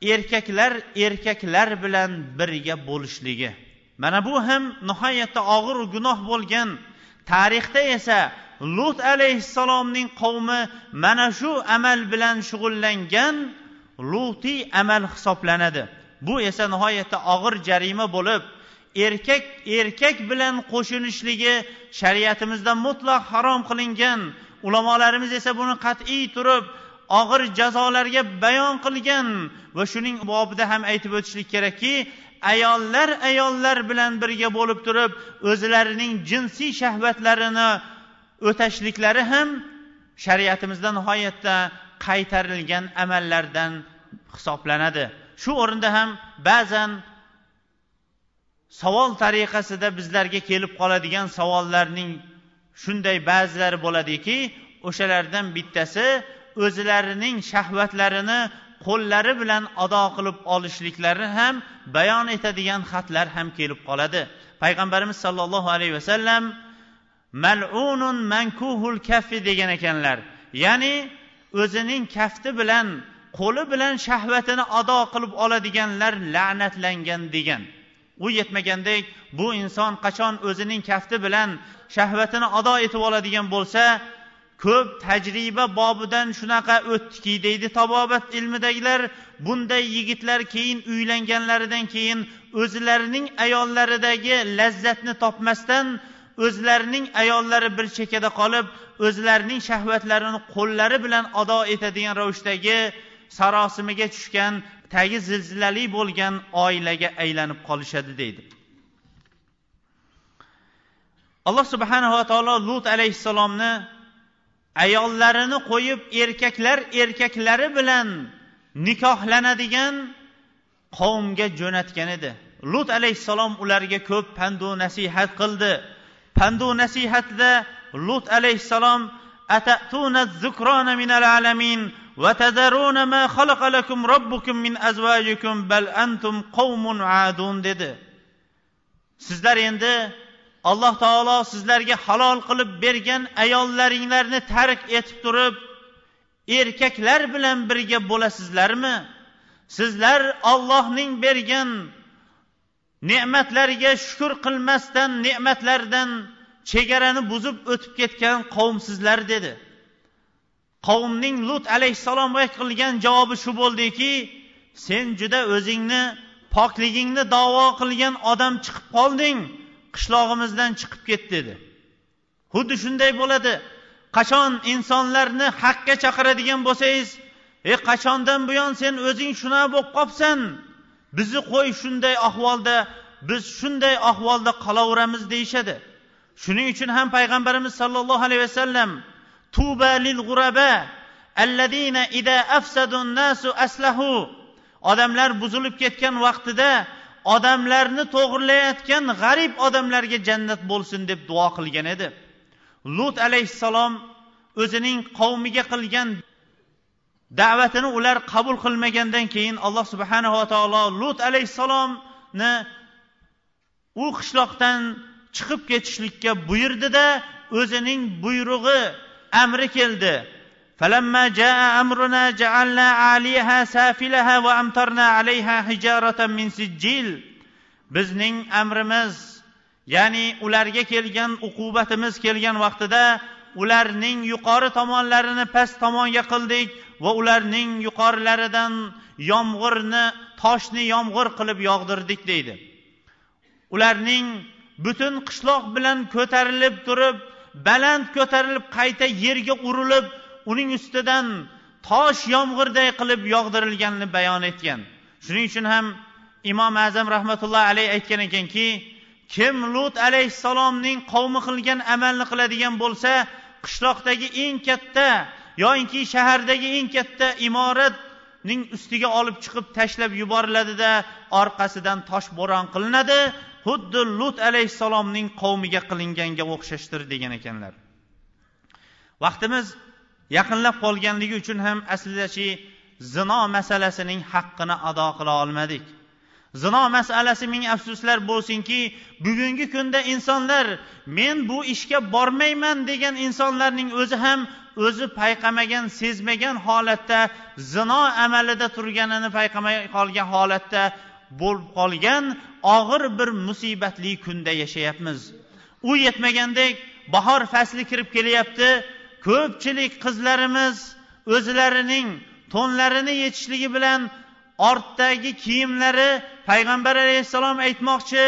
S1: erkaklar erkaklar bilan birga bo'lishligi. Mana bu ham nihoyatda og'ir gunoh bo'lgan. Tarixda esa lut alayhissalomning qavmi mana shu amal bilan shug'ullangan lutiy amal hisoblanadi. Bu esa nihoyatda og'ir jarima bo'lib erkak erkak bilan qo'shilishligi shariatimizda mutlaq harom qilingan. Ulamolarimiz esa buni qat'iy turib og'ir jazolarga bayon qilgan va shuning bobida ham aytib o'tishlik kerakki ayollar ayollar bilan birga bo'lib turib o'zlarining jinsiy shahvatlarini o'tashliklari ham shariatimizda nihoyatda qaytarilgan amallardan hisoblanadi. Shu o'rinda ham ba'zan savol tariqasida bizlarga kelib qoladigan savollarning shunday ba'zilari bo'ladiki o'shalardan bittasi o'zlarining shahvatlarini qo'llari bilan ado qilib olishliklari ham bayon etadigan xatlar ham kelib qoladi. Payg'ambarimiz sollallohu alayhi vasallam mal'unun mankuhul kaffi degan ekanlar. Ya'ni o'zining kafti bilan qo'li bilan shahvatini ado qilib oladiganlar la'natlangan degan. U yetmagandek bu inson qachon o'zining kafti bilan shahvatini ado etib oladigan bo'lsa ko'p tajriba bobidan shunaqa o'tdiki deydi tabobat ilmidagilar. Bunday yigitlar keyin uylanganlaridan keyin o'zlarining ayollaridagi lazzatni topmasdan o'zlarining ayollari bir chekkada qolib o'zlarining shahvatlarini qo'llari bilan ado etadigan ravishdagi sarosimiga tushgan tagi zilzilali bo'lgan oilaga aylanib qolishadi deydi. Alloh subhanava taolo lut alayhissalomni ayollarini qo'yib erkaklar erkaklari bilan nikohlanadigan qavmga jo'natgan edi. Lut alayhissalom ularga ko'p pandu nasihat qildi. Pandu nasihatda lut alayhissalom atatuna zukrona minal alamin va ma xalaqalakum robbukum min bal antum adun dedi. Sizlar endi alloh taolo sizlarga halol qilib bergan ayollaringlarni tark etib turib erkaklar bilan birga bo'lasizlarmi? Sizlar ollohning bergan ne'matlariga shukur qilmasdan ne'matlardan chegarani buzib o'tib ketgan qavmsizlar dedi. Qavmning lut alayhissalomga qilgan javobi shu bo'ldiki sen juda o'zingni pokligingni davo qilgan odam chiqib qolding. Qishlog'imizdan chiqib ket dedi. Xuddi shunday bo'ladi. Qachon insonlarni haqqa chaqiradigan bo'lsangiz e qachondan buyon sen o'zing shunaqa bo'lib qolibsan? Bizni qo'y shunday ahvolda biz shunday ahvolda qolaveramiz deyishadi. Shuning uchun ham payg'ambarimiz sollallohu alayhi vasallam tuba lil g'uraba alladina ida afsadun nasu aslahu. Odamlar buzilib ketgan vaqtida odamlarni to'g'irlayotgan g'arib odamlarga jannat bo'lsin deb duo qilgan edi. Lut alayhissalom o'zining qavmiga qilgan da'vatini ular qabul qilmagandan keyin alloh subhanava taolo lut alayhissalomni u qishloqdan chiqib ketishlikka buyurdida o'zining buyrug'i amri keldi. فلما جاء أمرنا جعلنا عاليها سافلها وأمطرنا عليها حجارة من سجيل bizning amrimiz ya'ni ularga kelgan uqubatimiz kelgan vaqtida ularning yuqori tomonlarini past tomonga qildik va ularning yuqorilaridan yomg'irni toshni yomg'ir qilib yog'dirdik deydi ularning butun qishloq bilan ko'tarilib turib baland ko'tarilib qayta yerga urilib uning ustidan tosh yomg'irday qilib yog'dirilganini bayon etgan. Shuning uchun ham imom azam rahmatullohi alayhi aytgan ekanki kim lut alayhissalomning qavmi qilgan amalni qiladigan bo'lsa qishloqdagi eng katta yoinki shahardagi eng katta imoratning ustiga olib chiqib tashlab yuboriladida orqasidan tosh bo'ron qilinadi xuddi lut alayhissalomning qavmiga qilinganga o'xshashdir degan ekanlar. Vaqtimiz yaqinlab qolganligi uchun ham aslidachi zino masalasining haqqini ado qila olmadik. Zino masalasi ming afsuslar bo'lsinki bugungi kunda insonlar men bu ishga bormayman degan insonlarning o'zi ham o'zi payqamagan sezmagan holatda zino amalida turganini payqamay qolgan holatda bo'lib qolgan og'ir bir musibatli kunda yashayapmiz. U yetmagandek bahor fasli kirib kelyapti ko'pchilik qizlarimiz o'zlarining to'nlarini yechishligi bilan ortdagi kiyimlari payg'ambar alayhissalom aytmoqchi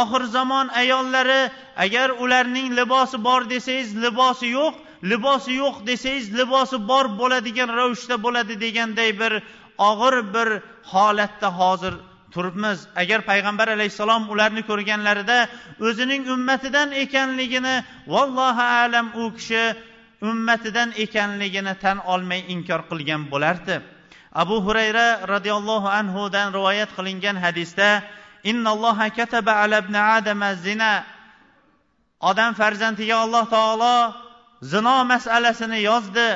S1: oxir zamon ayollari agar ularning libosi bor desangiz libosi yo'q libosi yo'q desangiz libosi bor bo'ladigan ravishda bo'ladi deganday bir og'ir bir holatda hozir turibmiz. Agar payg'ambar alayhissalom ularni ko'rganlarida o'zining ummatidan ekanligini vallohu alam u kishi ummatidan ekanligini tan olmay inkor qilgan bo'lardi. Abu hurayra roziyallohu anhudan rivoyat qilingan hadisda innalloha kataba ala ibn adama zina. Odam farzandiga alloh taolo zino masalasini yozdi.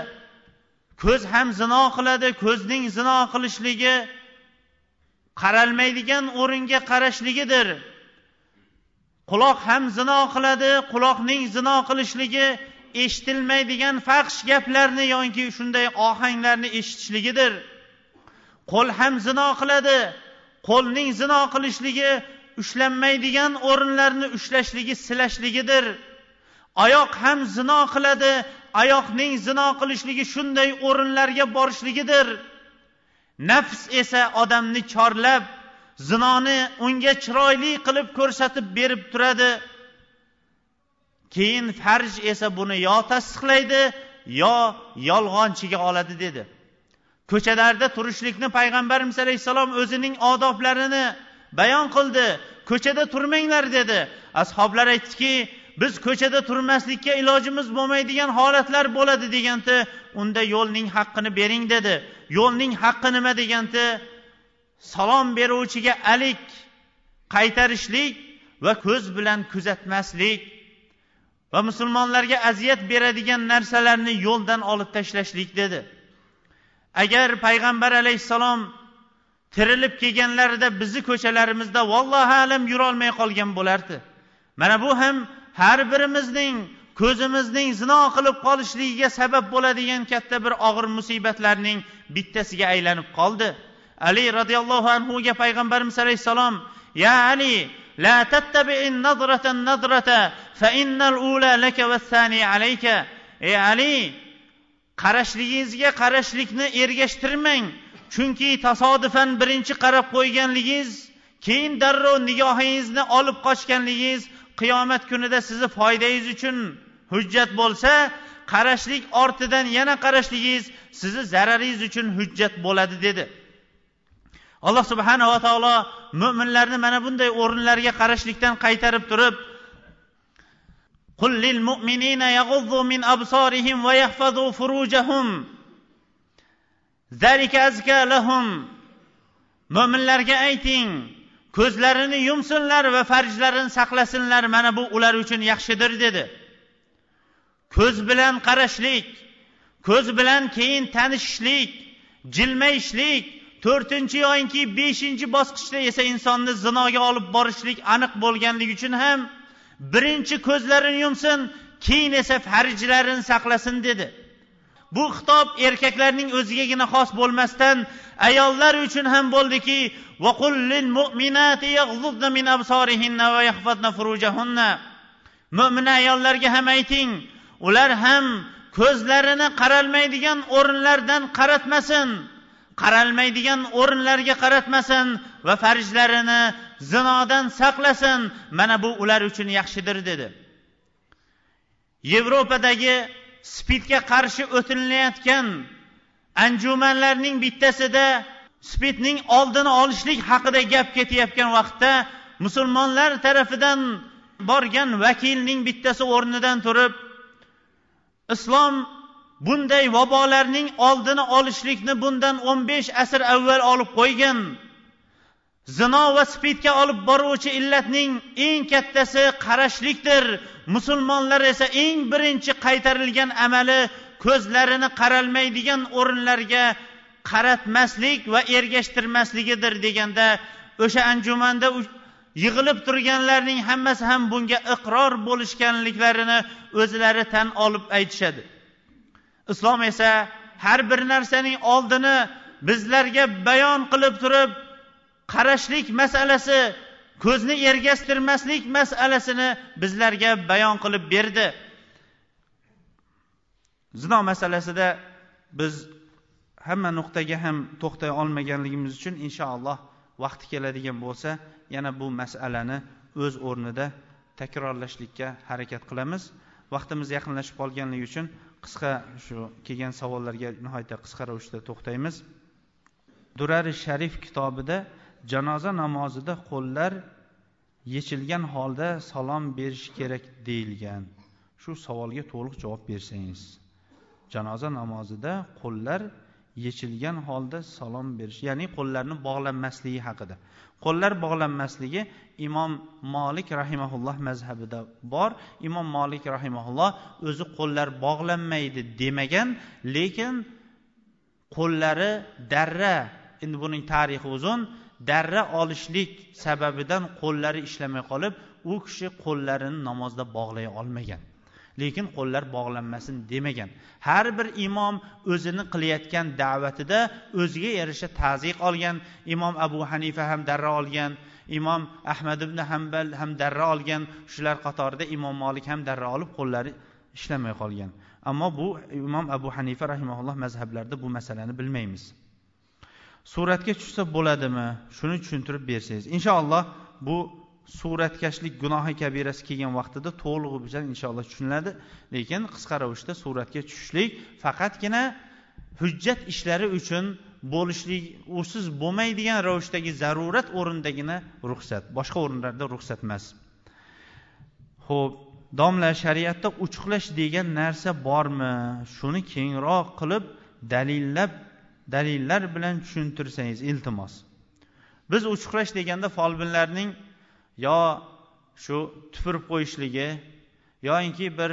S1: Ko'z ham zino qiladi ko'zning zino qilishligi qaralmaydigan o'ringa qarashligidir. Quloq ham zino qiladi quloqning zino qilishligi eshitilmaydigan faxsh gaplarni yoki shunday ohanglarni eshitishligidir. Qo'l ham zino qiladi qo'lning zino qilishligi ushlanmaydigan o'rinlarni ushlashligi silashligidir. Oyoq ham zino qiladi oyoqning zino qilishligi shunday o'rinlarga borishligidir. Nafs esa odamni chorlab zinoni unga chiroyli qilib ko'rsatib berib turadi. Keyin farj esa buni yo tasdiqlaydi yo yolg'onchiga oladi dedi. Ko'chalarda turishlikni payg'ambarimiz alayhissalom o'zining odoblarini bayon qildi. Ko'chada turmanglar dedi. Ashoblar aytdiki biz ko'chada turmaslikka ilojimiz bo'lmaydigan holatlar bo'ladi deganda unda yo'lning haqqini bering dedi. Yo'lning haqqi nima? deganda salom beruvchiga alik qaytarishlik va ko'z bilan kuzatmaslik. Va musulmonlarga aziyat beradigan narsalarni yo'ldan olib tashlashlik dedi. Agar payg'ambar alayhissalom tirilib kelganlarida bizni ko'chalarimizda vallohu alam yurolmay qolgan bo'lardi mana bu ham har birimizning ko'zimizning zino qilib qolishligiga sabab bo'ladigan katta bir og'ir musibatlarning bittasiga aylanib qoldi. Ali roziyallohu anhuga payg'ambarimiz alayhissalom ya ali la تتبع النظرة النظرة fa innal ula والثاني عليك. alayka ey ali qarashligingizga qarashlikni ergashtirmang. Chunki tasodifan birinchi qarab qo'yganligingiz keyin darrov nigohingizni olib qochganligingiz qiyomat kunida sizni foydangiz uchun hujjat bo'lsa qarashlik ortidan yana qarashligingiz sizni zararingiz uchun hujjat bo'ladi dedi. alloh subhanava taolo mo'minlarni mana bunday o'rinlarga qarashlikdan qaytarib turib قل للمؤمنين يغضوا من أبصارهم ويحفظوا فروجهم ذلك أزكى لهم mo'minlarga ayting ko'zlarini yumsinlar va farjlarini saqlasinlar mana bu ular uchun yaxshidir dedi ko'z bilan qarashlik ko'z bilan keyin tanishishlik jilmayishlik to'rtinchi yoyinki beshinchi bosqichda esa insonni zinoga olib borishlik aniq bo'lganligi uchun ham birinchi ko'zlarini yumsin keyin esa farjlarini saqlasin dedi. Bu xitob erkaklarning o'zigagina xos bo'lmasdan ayollar uchun ham bo'ldiki mo'mina ayollarga ham ayting ular ham ko'zlarini qaralmaydigan o'rinlardan qaratmasin. Qaralmaydigan o'rinlarga qaratmasin va farjlarini zinodan saqlasin mana bu ular uchun yaxshidir dedi. Yevropadagi spidga qarshi o'tilayotgan anjumanlarning bittasida spidning oldini olishlik haqida gap ketayotgan vaqtda musulmonlar tarafidan borgan vakilning bittasi o'rnidan turib islom bunday vabolarning oldini olishlikni bundan o'n besh asr avval olib qo'ygan. Zino va spidga olib boruvchi illatning eng kattasi qarashlikdir. Musulmonlar esa eng birinchi qaytarilgan amali ko'zlarini qaralmaydigan o'rinlarga qaratmaslik va ergashtirmasligidir deganda o'sha anjumanda yig'ilib turganlarning hammasi ham bunga iqror bo'lishganliklarini o'zlari tan olib aytishadi. Islom esa har bir narsaning oldini bizlarga bayon qilib turib qarashlik masalasi ko'zni ergashtirmaslik masalasini bizlarga bayon qilib berdi. Zino masalasida biz hamma nuqtaga ham to'xtay olmaganligimiz uchun inshaalloh vaqti keladigan bo'lsa yana bu masalani o'z o'rnida takrorlashlikka harakat qilamiz. Vaqtimiz yaqinlashib qolganligi uchun qisqa shu kelgan savollarga nihoyatda qisqa ravishda to'xtaymiz. Durari sharif kitobida janoza namozida qo'llar yechilgan holda salom berish kerak deyilgan. Shu savolga to'liq javob bersangiz janoza namozida qo'llar yechilgan holda salom berish ya'ni qo'llarni bog'lanmasligi haqida. Qo'llar bog'lanmasligi imom molik rahimaulloh mazhabida bor. Imom molik rahimaulloh o'zi qo'llar bog'lanmaydi demagan lekin qo'llari darra endi buning tarixi uzun darra olishlik sababidan qo'llari ishlamay qolib u kishi qo'llarini namozda bog'lay olmagan lekin qo'llar bog'lanmasin demagan. Har bir imom o'zini qilayotgan da'vatida o'ziga yarasha taziq olgan imom abu hanifa ham darra olgan imom ahmad ibn hambal ham darra olgan shular qatorida imom molik ham darra olib qo'llari ishlamay qolgan. Ammo bu imom abu hanifa rahimaulloh mazhablarida bu masalani bilmaymiz. Suratga tushsa bo'ladimi? Shuni tushuntirib bersangiz. Inshaalloh bu
S2: suratkashlik gunohi kabirasi kelgan vaqtida to'lig'i bilan inshaalloh tushuniladi. Lekin qisqa ravishda suratga tushishlik faqatgina hujjat ishlari uchun bo'lishlik usiz bo'lmaydigan ravishdagi zarurat o'rnidagina ruxsat boshqa o'rinlarda ruxsat emas. Ho'p domla shariatda uchuqlash degan narsa bormi? Shuni kengroq qilib dalillab dalillar bilan tushuntirsangiz iltimos. Biz uchuqlash deganda folbinlarning yo shu tupurib qo'yishligi yoinki bir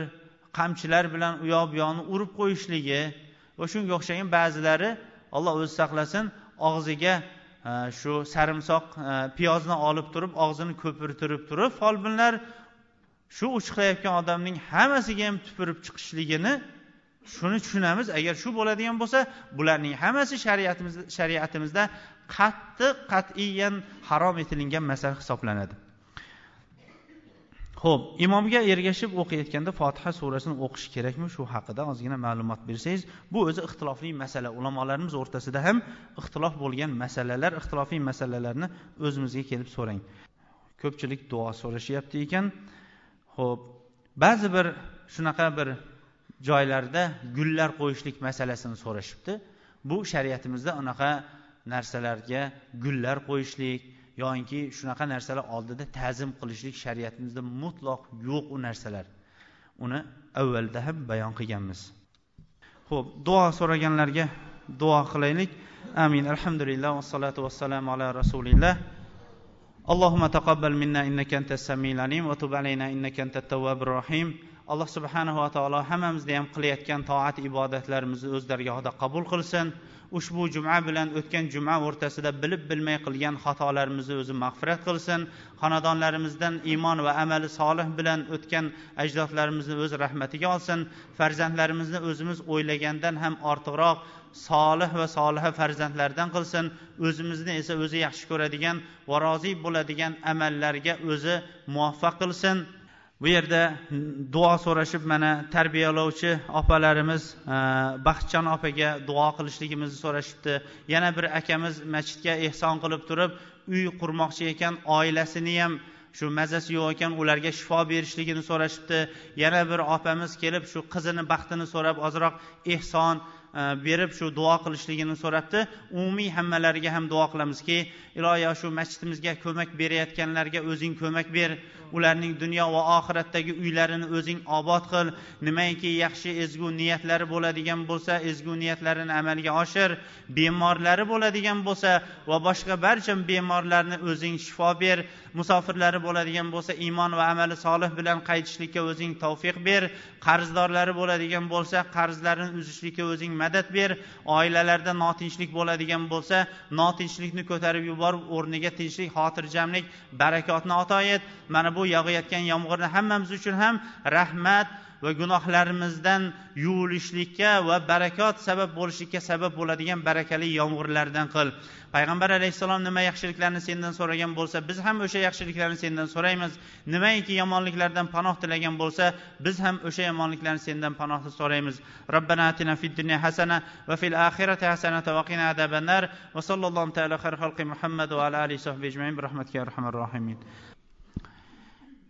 S2: qamchilar bilan u yoq bu yoqni urib qo'yishligi va shunga o'xshagan ba'zilari alloh o'zi saqlasin og'ziga e, shu sarimsoq e, piyozni olib turib og'zini ko'pirtirib turib folbinlar shu uchuqlayotgan odamning hammasiga ham tupurib chiqishligini shuni tushunamiz. Agar shu bo'ladigan bo'lsa bularning hammasi shariatimizda shariatimizda qattiq qat'iyan harom etilgan masala hisoblanadi. Ho'p imomga ergashib o'qiyotganda fotiha surasini o'qish kerakmi? Shu haqida ozgina ma'lumot bersangiz bu o'zi ixtilofli masala. Ulamolarimiz o'rtasida ham ixtilof bo'lgan masalalar ixtilofiy masalalarni o'zimizga kelib so'rang. Ko'pchilik duo so'rashyapti ekan. Ho'p ba'zi bir shunaqa bir joylarda gullar qo'yishlik masalasini so'rashibdi. Bu shariatimizda unaqa narsalarga gullar qo'yishlik yoinki shunaqa narsalar oldida ta'zim qilishlik shariatimizda mutloq yo'q u narsalar uni avvalda ham bayon qilganmiz ho'p duo so'raganlarga duo qilaylik amin alhamdulillah vassalotu vassalamu ala rasulillah اللهم تقبل منا انك انت السميع العليم وتب علينا انك انت التواب الرحيم alloh subhanahu va taolo hammamizni ham qilayotgan toat ibodatlarimizni o'z dargohida qabul qilsin Ushbu juma bilan o'tgan juma o'rtasida bilib bilmay qilgan xatolarimizni o'zi mag'firat qilsin. Xonadonlarimizdan iymon va amali solih bilan o'tgan ajdodlarimizni o'z rahmatiga olsin. Farzandlarimizni o'zimiz o'ylagandan ham ortiqroq solih va soliha farzandlardan qilsin. O'zimizni esa o'zi yaxshi ko'radigan va rozi bo'ladigan amallarga o'zi muvaffaq qilsin. Bu yerda duo so'rashib mana tarbiyalovchi opalarimiz e, baxtjon opaga duo qilishligimizni so'rashibdi. Yana bir akamiz masjidga ehson qilib turib uy qurmoqchi ekan oilasini ham shu mazasi yo'q ekan ularga shifo berishligini so'rashibdi. Yana bir opamiz kelib shu qizini baxtini so'rab ozroq ehson e, berib shu duo qilishligini so'rabdi umumiy hammalariga ham duo qilamizki iloyo shu masjidimizga ko'mak berayotganlarga o'zing ko'mak ber. Ularning dunyo va oxiratdagi uylarini o'zing obod qil. Nimaiki yaxshi ezgu niyatlari bo'ladigan bo'lsa ezgu niyatlarini amalga oshir. Bemorlari bo'ladigan bo'lsa va boshqa barcha bemorlarni o'zing shifo ber. Musofirlari bo'ladigan bo'lsa iymon va amali solih bilan qaytishlikka o'zing tavfiq ber. Qarzdorlari bo'ladigan bo'lsa qarzlarini uzishlikka o'zing madad ber. Oilalarda notinchlik bo'ladigan bo'lsa notinchlikni ko'tarib yuborib o'rniga tinchlik xotirjamlik barakotni ato et. Mana bu yog'ayotgan yomg'irni hammamiz uchun ham rahmat va gunohlarimizdan yuvilishlikka va barakot sabab bo'lishlikka sabab bo'ladigan barakali yomg'irlardan qil. Payg'ambar alayhissalom nima yaxshiliklarni sendan so'ragan bo'lsa biz ham o'sha yaxshiliklarni sendan so'raymiz. Nimaiki yomonliklardan panoh tilagan bo'lsa biz ham o'sha yomonliklarni sendan panoh so'raymiz. Robbana atina fid dunya hasana va fil oxirati hasanata va qina azabannar va sallallohu taala xayr xalqi muhammad va ala alihi sohbi ajmain. Bi rahmatika arhamar rohimin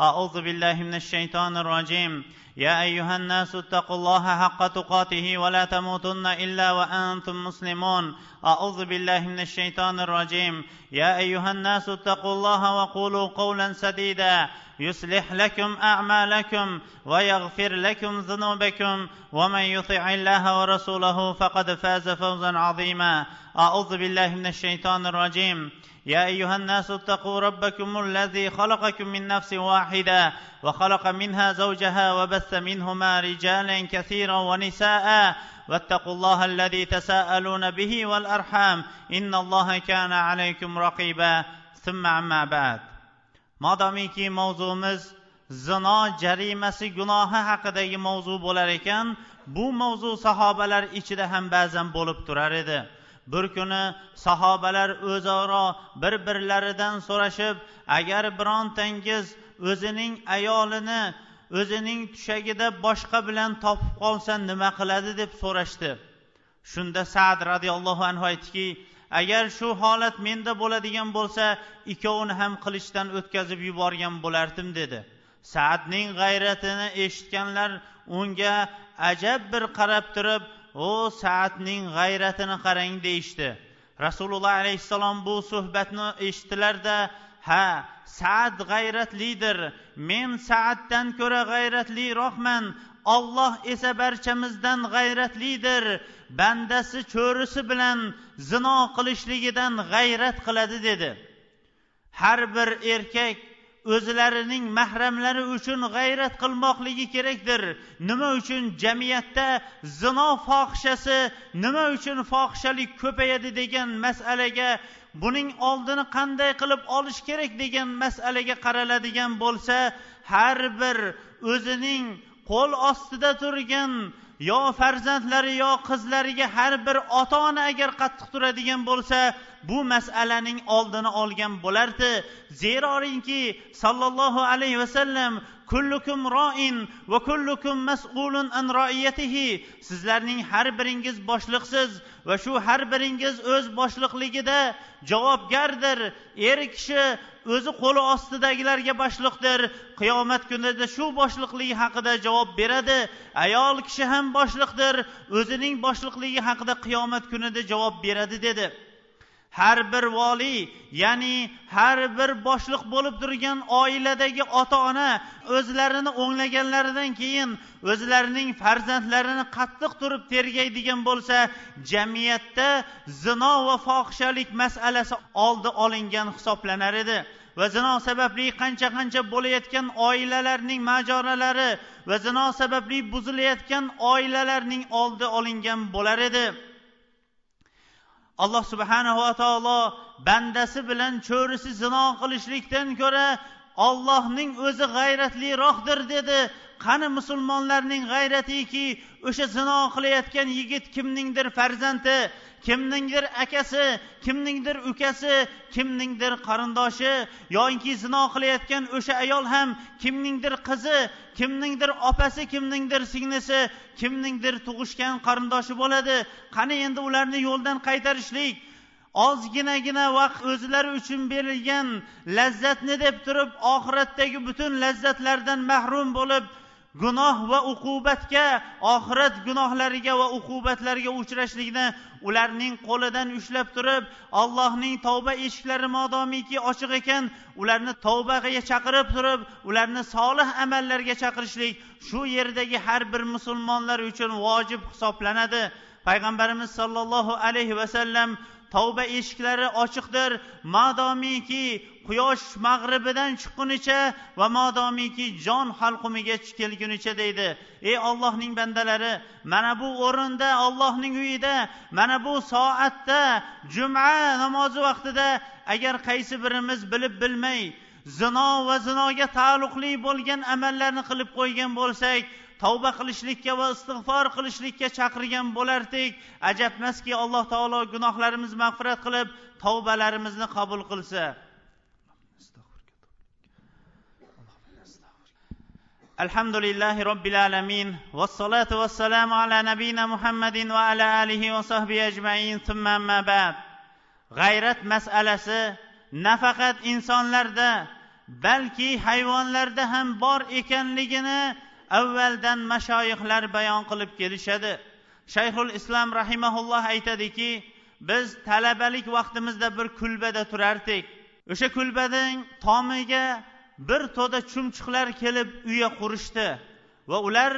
S2: أعوذ بالله من الشيطان الرجيم. يا أيها الناس اتقوا الله حق تقاته ولا تموتن إلا وأنتم مسلمون. أعوذ بالله من الشيطان الرجيم. يا أيها الناس اتقوا الله وقولوا قولا سديدا. يصلح لكم أعمالكم ويغفر لكم ذنوبكم. ومن يطع الله ورسوله فقد فاز فوزا عظيما. أعوذ بالله من الشيطان الرجيم. يا ايها الناس اتقوا ربكم الذي خلقكم من نفس واحده وخلق منها زوجها وبث منهما رجالا كثيرا ونساء واتقوا الله الذي تساءلون به والارحام ان الله كان عليكم رقيبا ثم عما بعد modomiki mavzumiz zino jarimasi gunohi haqidagi mavzu bo'lar ekan bu mavzu sahobalar ichida ham ba'zan bo'lib turar edi Bir kuni sahobalar o'zaro bir birlaridan so'rashib agar birontangiz o'zining ayolini o'zining tushagida boshqa bilan topib qolsa nima qiladi deb so'rashdi. Shunda sad roziyallohu anhu aytdiki agar shu holat menda bo'ladigan bo'lsa ikkovini ham qilichdan o'tkazib yuborgan bo'lardim dedi. Saadning g'ayratini eshitganlar unga ajab bir qarab turib o saatning g'ayratini qarang deyishdi. Rasululloh alayhissalom bu suhbatni eshitdilarda ha saad g'ayratlidir. Men saaddan ko'ra g'ayratliroqman olloh esa barchamizdan g'ayratlidir. Bandasi cho'risi bilan zino qilishligidan g'ayrat qiladi dedi. Har bir erkak o'zlarining mahramlari uchun g'ayrat qilmoqligi kerakdir. Nima uchun jamiyatda zino fohishasi nima uchun fohishalik ko'payadi degan masalaga buning oldini qanday qilib olish kerak degan masalaga qaraladigan bo'lsa har bir o'zining qo'l ostida turgan yo farzandlari yo qizlariga har bir ota ona agar qattiq turadigan bo'lsa bu masalaning oldini olgan bo'lardi. Zerorinki sollallohu alayhi vasallam kullukum roin va kullukum mas'ulun an roiyatihi. Sizlarning har biringiz boshliqsiz va shu har biringiz o'z boshliqligida javobgardir. Er kishi o'zi qo'li ostidagilarga boshliqdir. Qiyomat kunida shu boshliqligi haqida javob beradi. Ayol kishi ham boshliqdir. O'zining boshliqligi haqida qiyomat kunida javob beradi dedi. Har bir voliy ya'ni har bir boshliq bo'lib turgan oiladagi ota ona o'zlarini o'nglaganlaridan keyin o'zlarining farzandlarini qattiq turib tergaydigan bo'lsa jamiyatda zino va fohishalik masalasi oldi olingan hisoblanar edi. Va zino sababli qancha qancha bo'layotgan oilalarning majoralari va zino sababli buzilayotgan oilalarning oldi olingan bo'lar edi. Alloh subhanahu va taolo bandasi bilan cho'risi zino qilishlikdan ko'ra ollohning o'zi g'ayratliroqdir dedi. Qani musulmonlarning g'ayratiki o'sha zino qilayotgan yigit kimningdir farzandi kimningdir akasi kimningdir ukasi kimningdir qarindoshi yoinki zino qilayotgan o'sha ayol ham kimningdir qizi kimningdir opasi kimningdir singlisi kimningdir tug'ishgan qarindoshi bo'ladi. Qani endi ularni yo'ldan qaytarishlik? Ozginagina vaqt o'zlari uchun berilgan lazzatni deb turib oxiratdagi butun lazzatlardan mahrum bo'lib gunoh va uqubatga oxirat gunohlariga va uqubatlariga uchrashlikni ularning qo'lidan ushlab turib allohning tavba eshiklari modomiki ochiq ekan ularni tavbaga chaqirib turib ularni solih amallarga chaqirishlik shu yerdagi har bir musulmonlar uchun vojib hisoblanadi. Payg'ambarimiz sollallohu alayhi vasallam tavba eshiklari ochiqdir. Madomiki quyosh mag'ribidan chiqqunicha va madomiki jon halqumiga kelgunicha deydi. Ey ollohning bandalari mana bu o'rinda ollohning uyida mana bu soatda juma namozi vaqtida agar qaysi birimiz bilib bilmay zino va zinoga taalluqli bo'lgan amallarni qilib qo'ygan bo'lsak tavba qilishlikka va istig'for qilishlikka chaqirgan bo'lardik. Ajabmaski alloh taolo gunohlarimizni mag'firat qilib tavbalarimizni qabul qilsa. Alhamdulillahi robbil alamin. Vassalotu vassalamu ala nabiyina muhammadin va ala alihi va sahbi ajmain. Summa amma ba'd. G'ayrat masalasi nafaqat insonlarda balki hayvonlarda ham bor ekanligini avvaldan mashoyihlar bayon qilib kelishadi. Shayxul islom rahimaulloh aytadiki biz talabalik vaqtimizda bir kulbada turardik. O'sha kulbaning tomiga bir to'da chumchuqlar kelib uya qurishdi va ular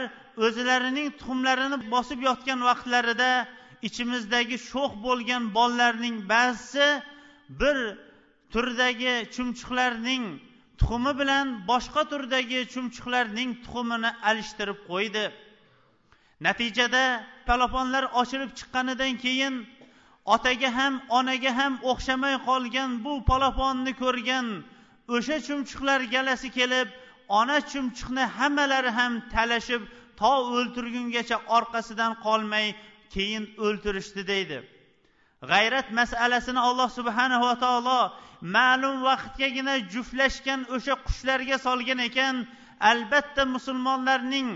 S2: o'zlarining tuxumlarini bosib yotgan vaqtlarida ichimizdagi sho'x bo'lgan bollarning ba'zisi bir turdagi chumchuqlarning tuxumi bilan boshqa turdagi chumchuqlarning tuxumini alishtirib qo'ydi. Natijada palaponlar ochilib chiqqanidan keyin otaga ham onaga ham o'xshamay qolgan bu palaponni ko'rgan o'sha chumchuqlar galasi kelib ona chumchuqni hammalari ham talashib to o'ltirgungacha orqasidan qolmay keyin o'ltirishdi deydi. G'ayrat masalasini alloh subhanava taolo ma'lum vaqtgagina juftlashgan o'sha qushlarga solgan ekan. Albatta musulmonlarning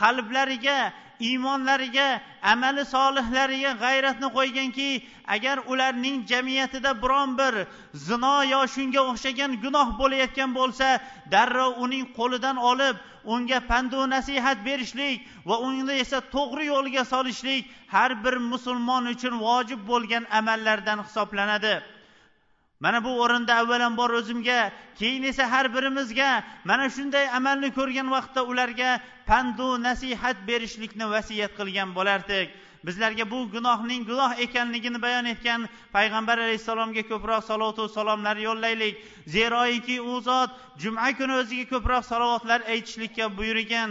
S2: qalblariga iymonlariga amali solihlariga g'ayratni qo'yganki agar ularning jamiyatida biron bir zino yo shunga o'xshagan gunoh bo'layotgan bo'lsa darrov uning qo'lidan olib unga pandu nasihat berishlik va uni esa to'g'ri yo'lga solishlik har bir musulmon uchun vojib bo'lgan amallardan hisoblanadi. Mana bu o'rinda avvalambor o'zimga keyin esa har birimizga mana shunday amalni ko'rgan vaqtda ularga pandu nasihat berishlikni vasiyat qilgan bo'lardik. Bizlarga bu gunohning gunoh ekanligini bayon etgan payg'ambar alayhissalomga ko'proq salovatu salomlar yo'llaylik. Zeroiki u zot juma kuni o'ziga ko'proq salovatlar aytishlikka buyurgan.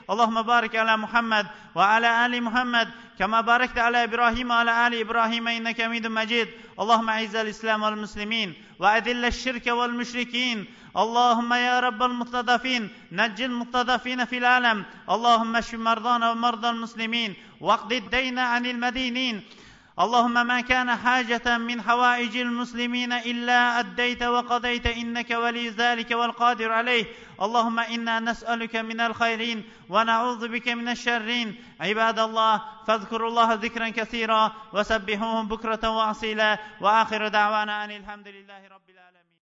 S2: اللهم بارك على محمد وعلى آل محمد كما باركت على إبراهيم وعلى آل إبراهيم إنك حميد مجيد. اللهم أعز الإسلام والمسلمين وأذل الشرك والمشركين. اللهم يا رب المستضعفين نج المستضعفين في العالم. اللهم اشف مرضانا ومرضى المسلمين واقض الدين عن المدينين. اللهم ما كان حاجة من حوائج المسلمين إلا أديت وقضيت إنك ولي ذلك والقادر عليه. اللهم إنا نسألك من الخيرين ونعوذ بك من الشرين. عباد الله فاذكروا الله ذكرا كثيرا وسبحوه بكرة وأصيلا. وآخر دعوانا أن الحمد لله رب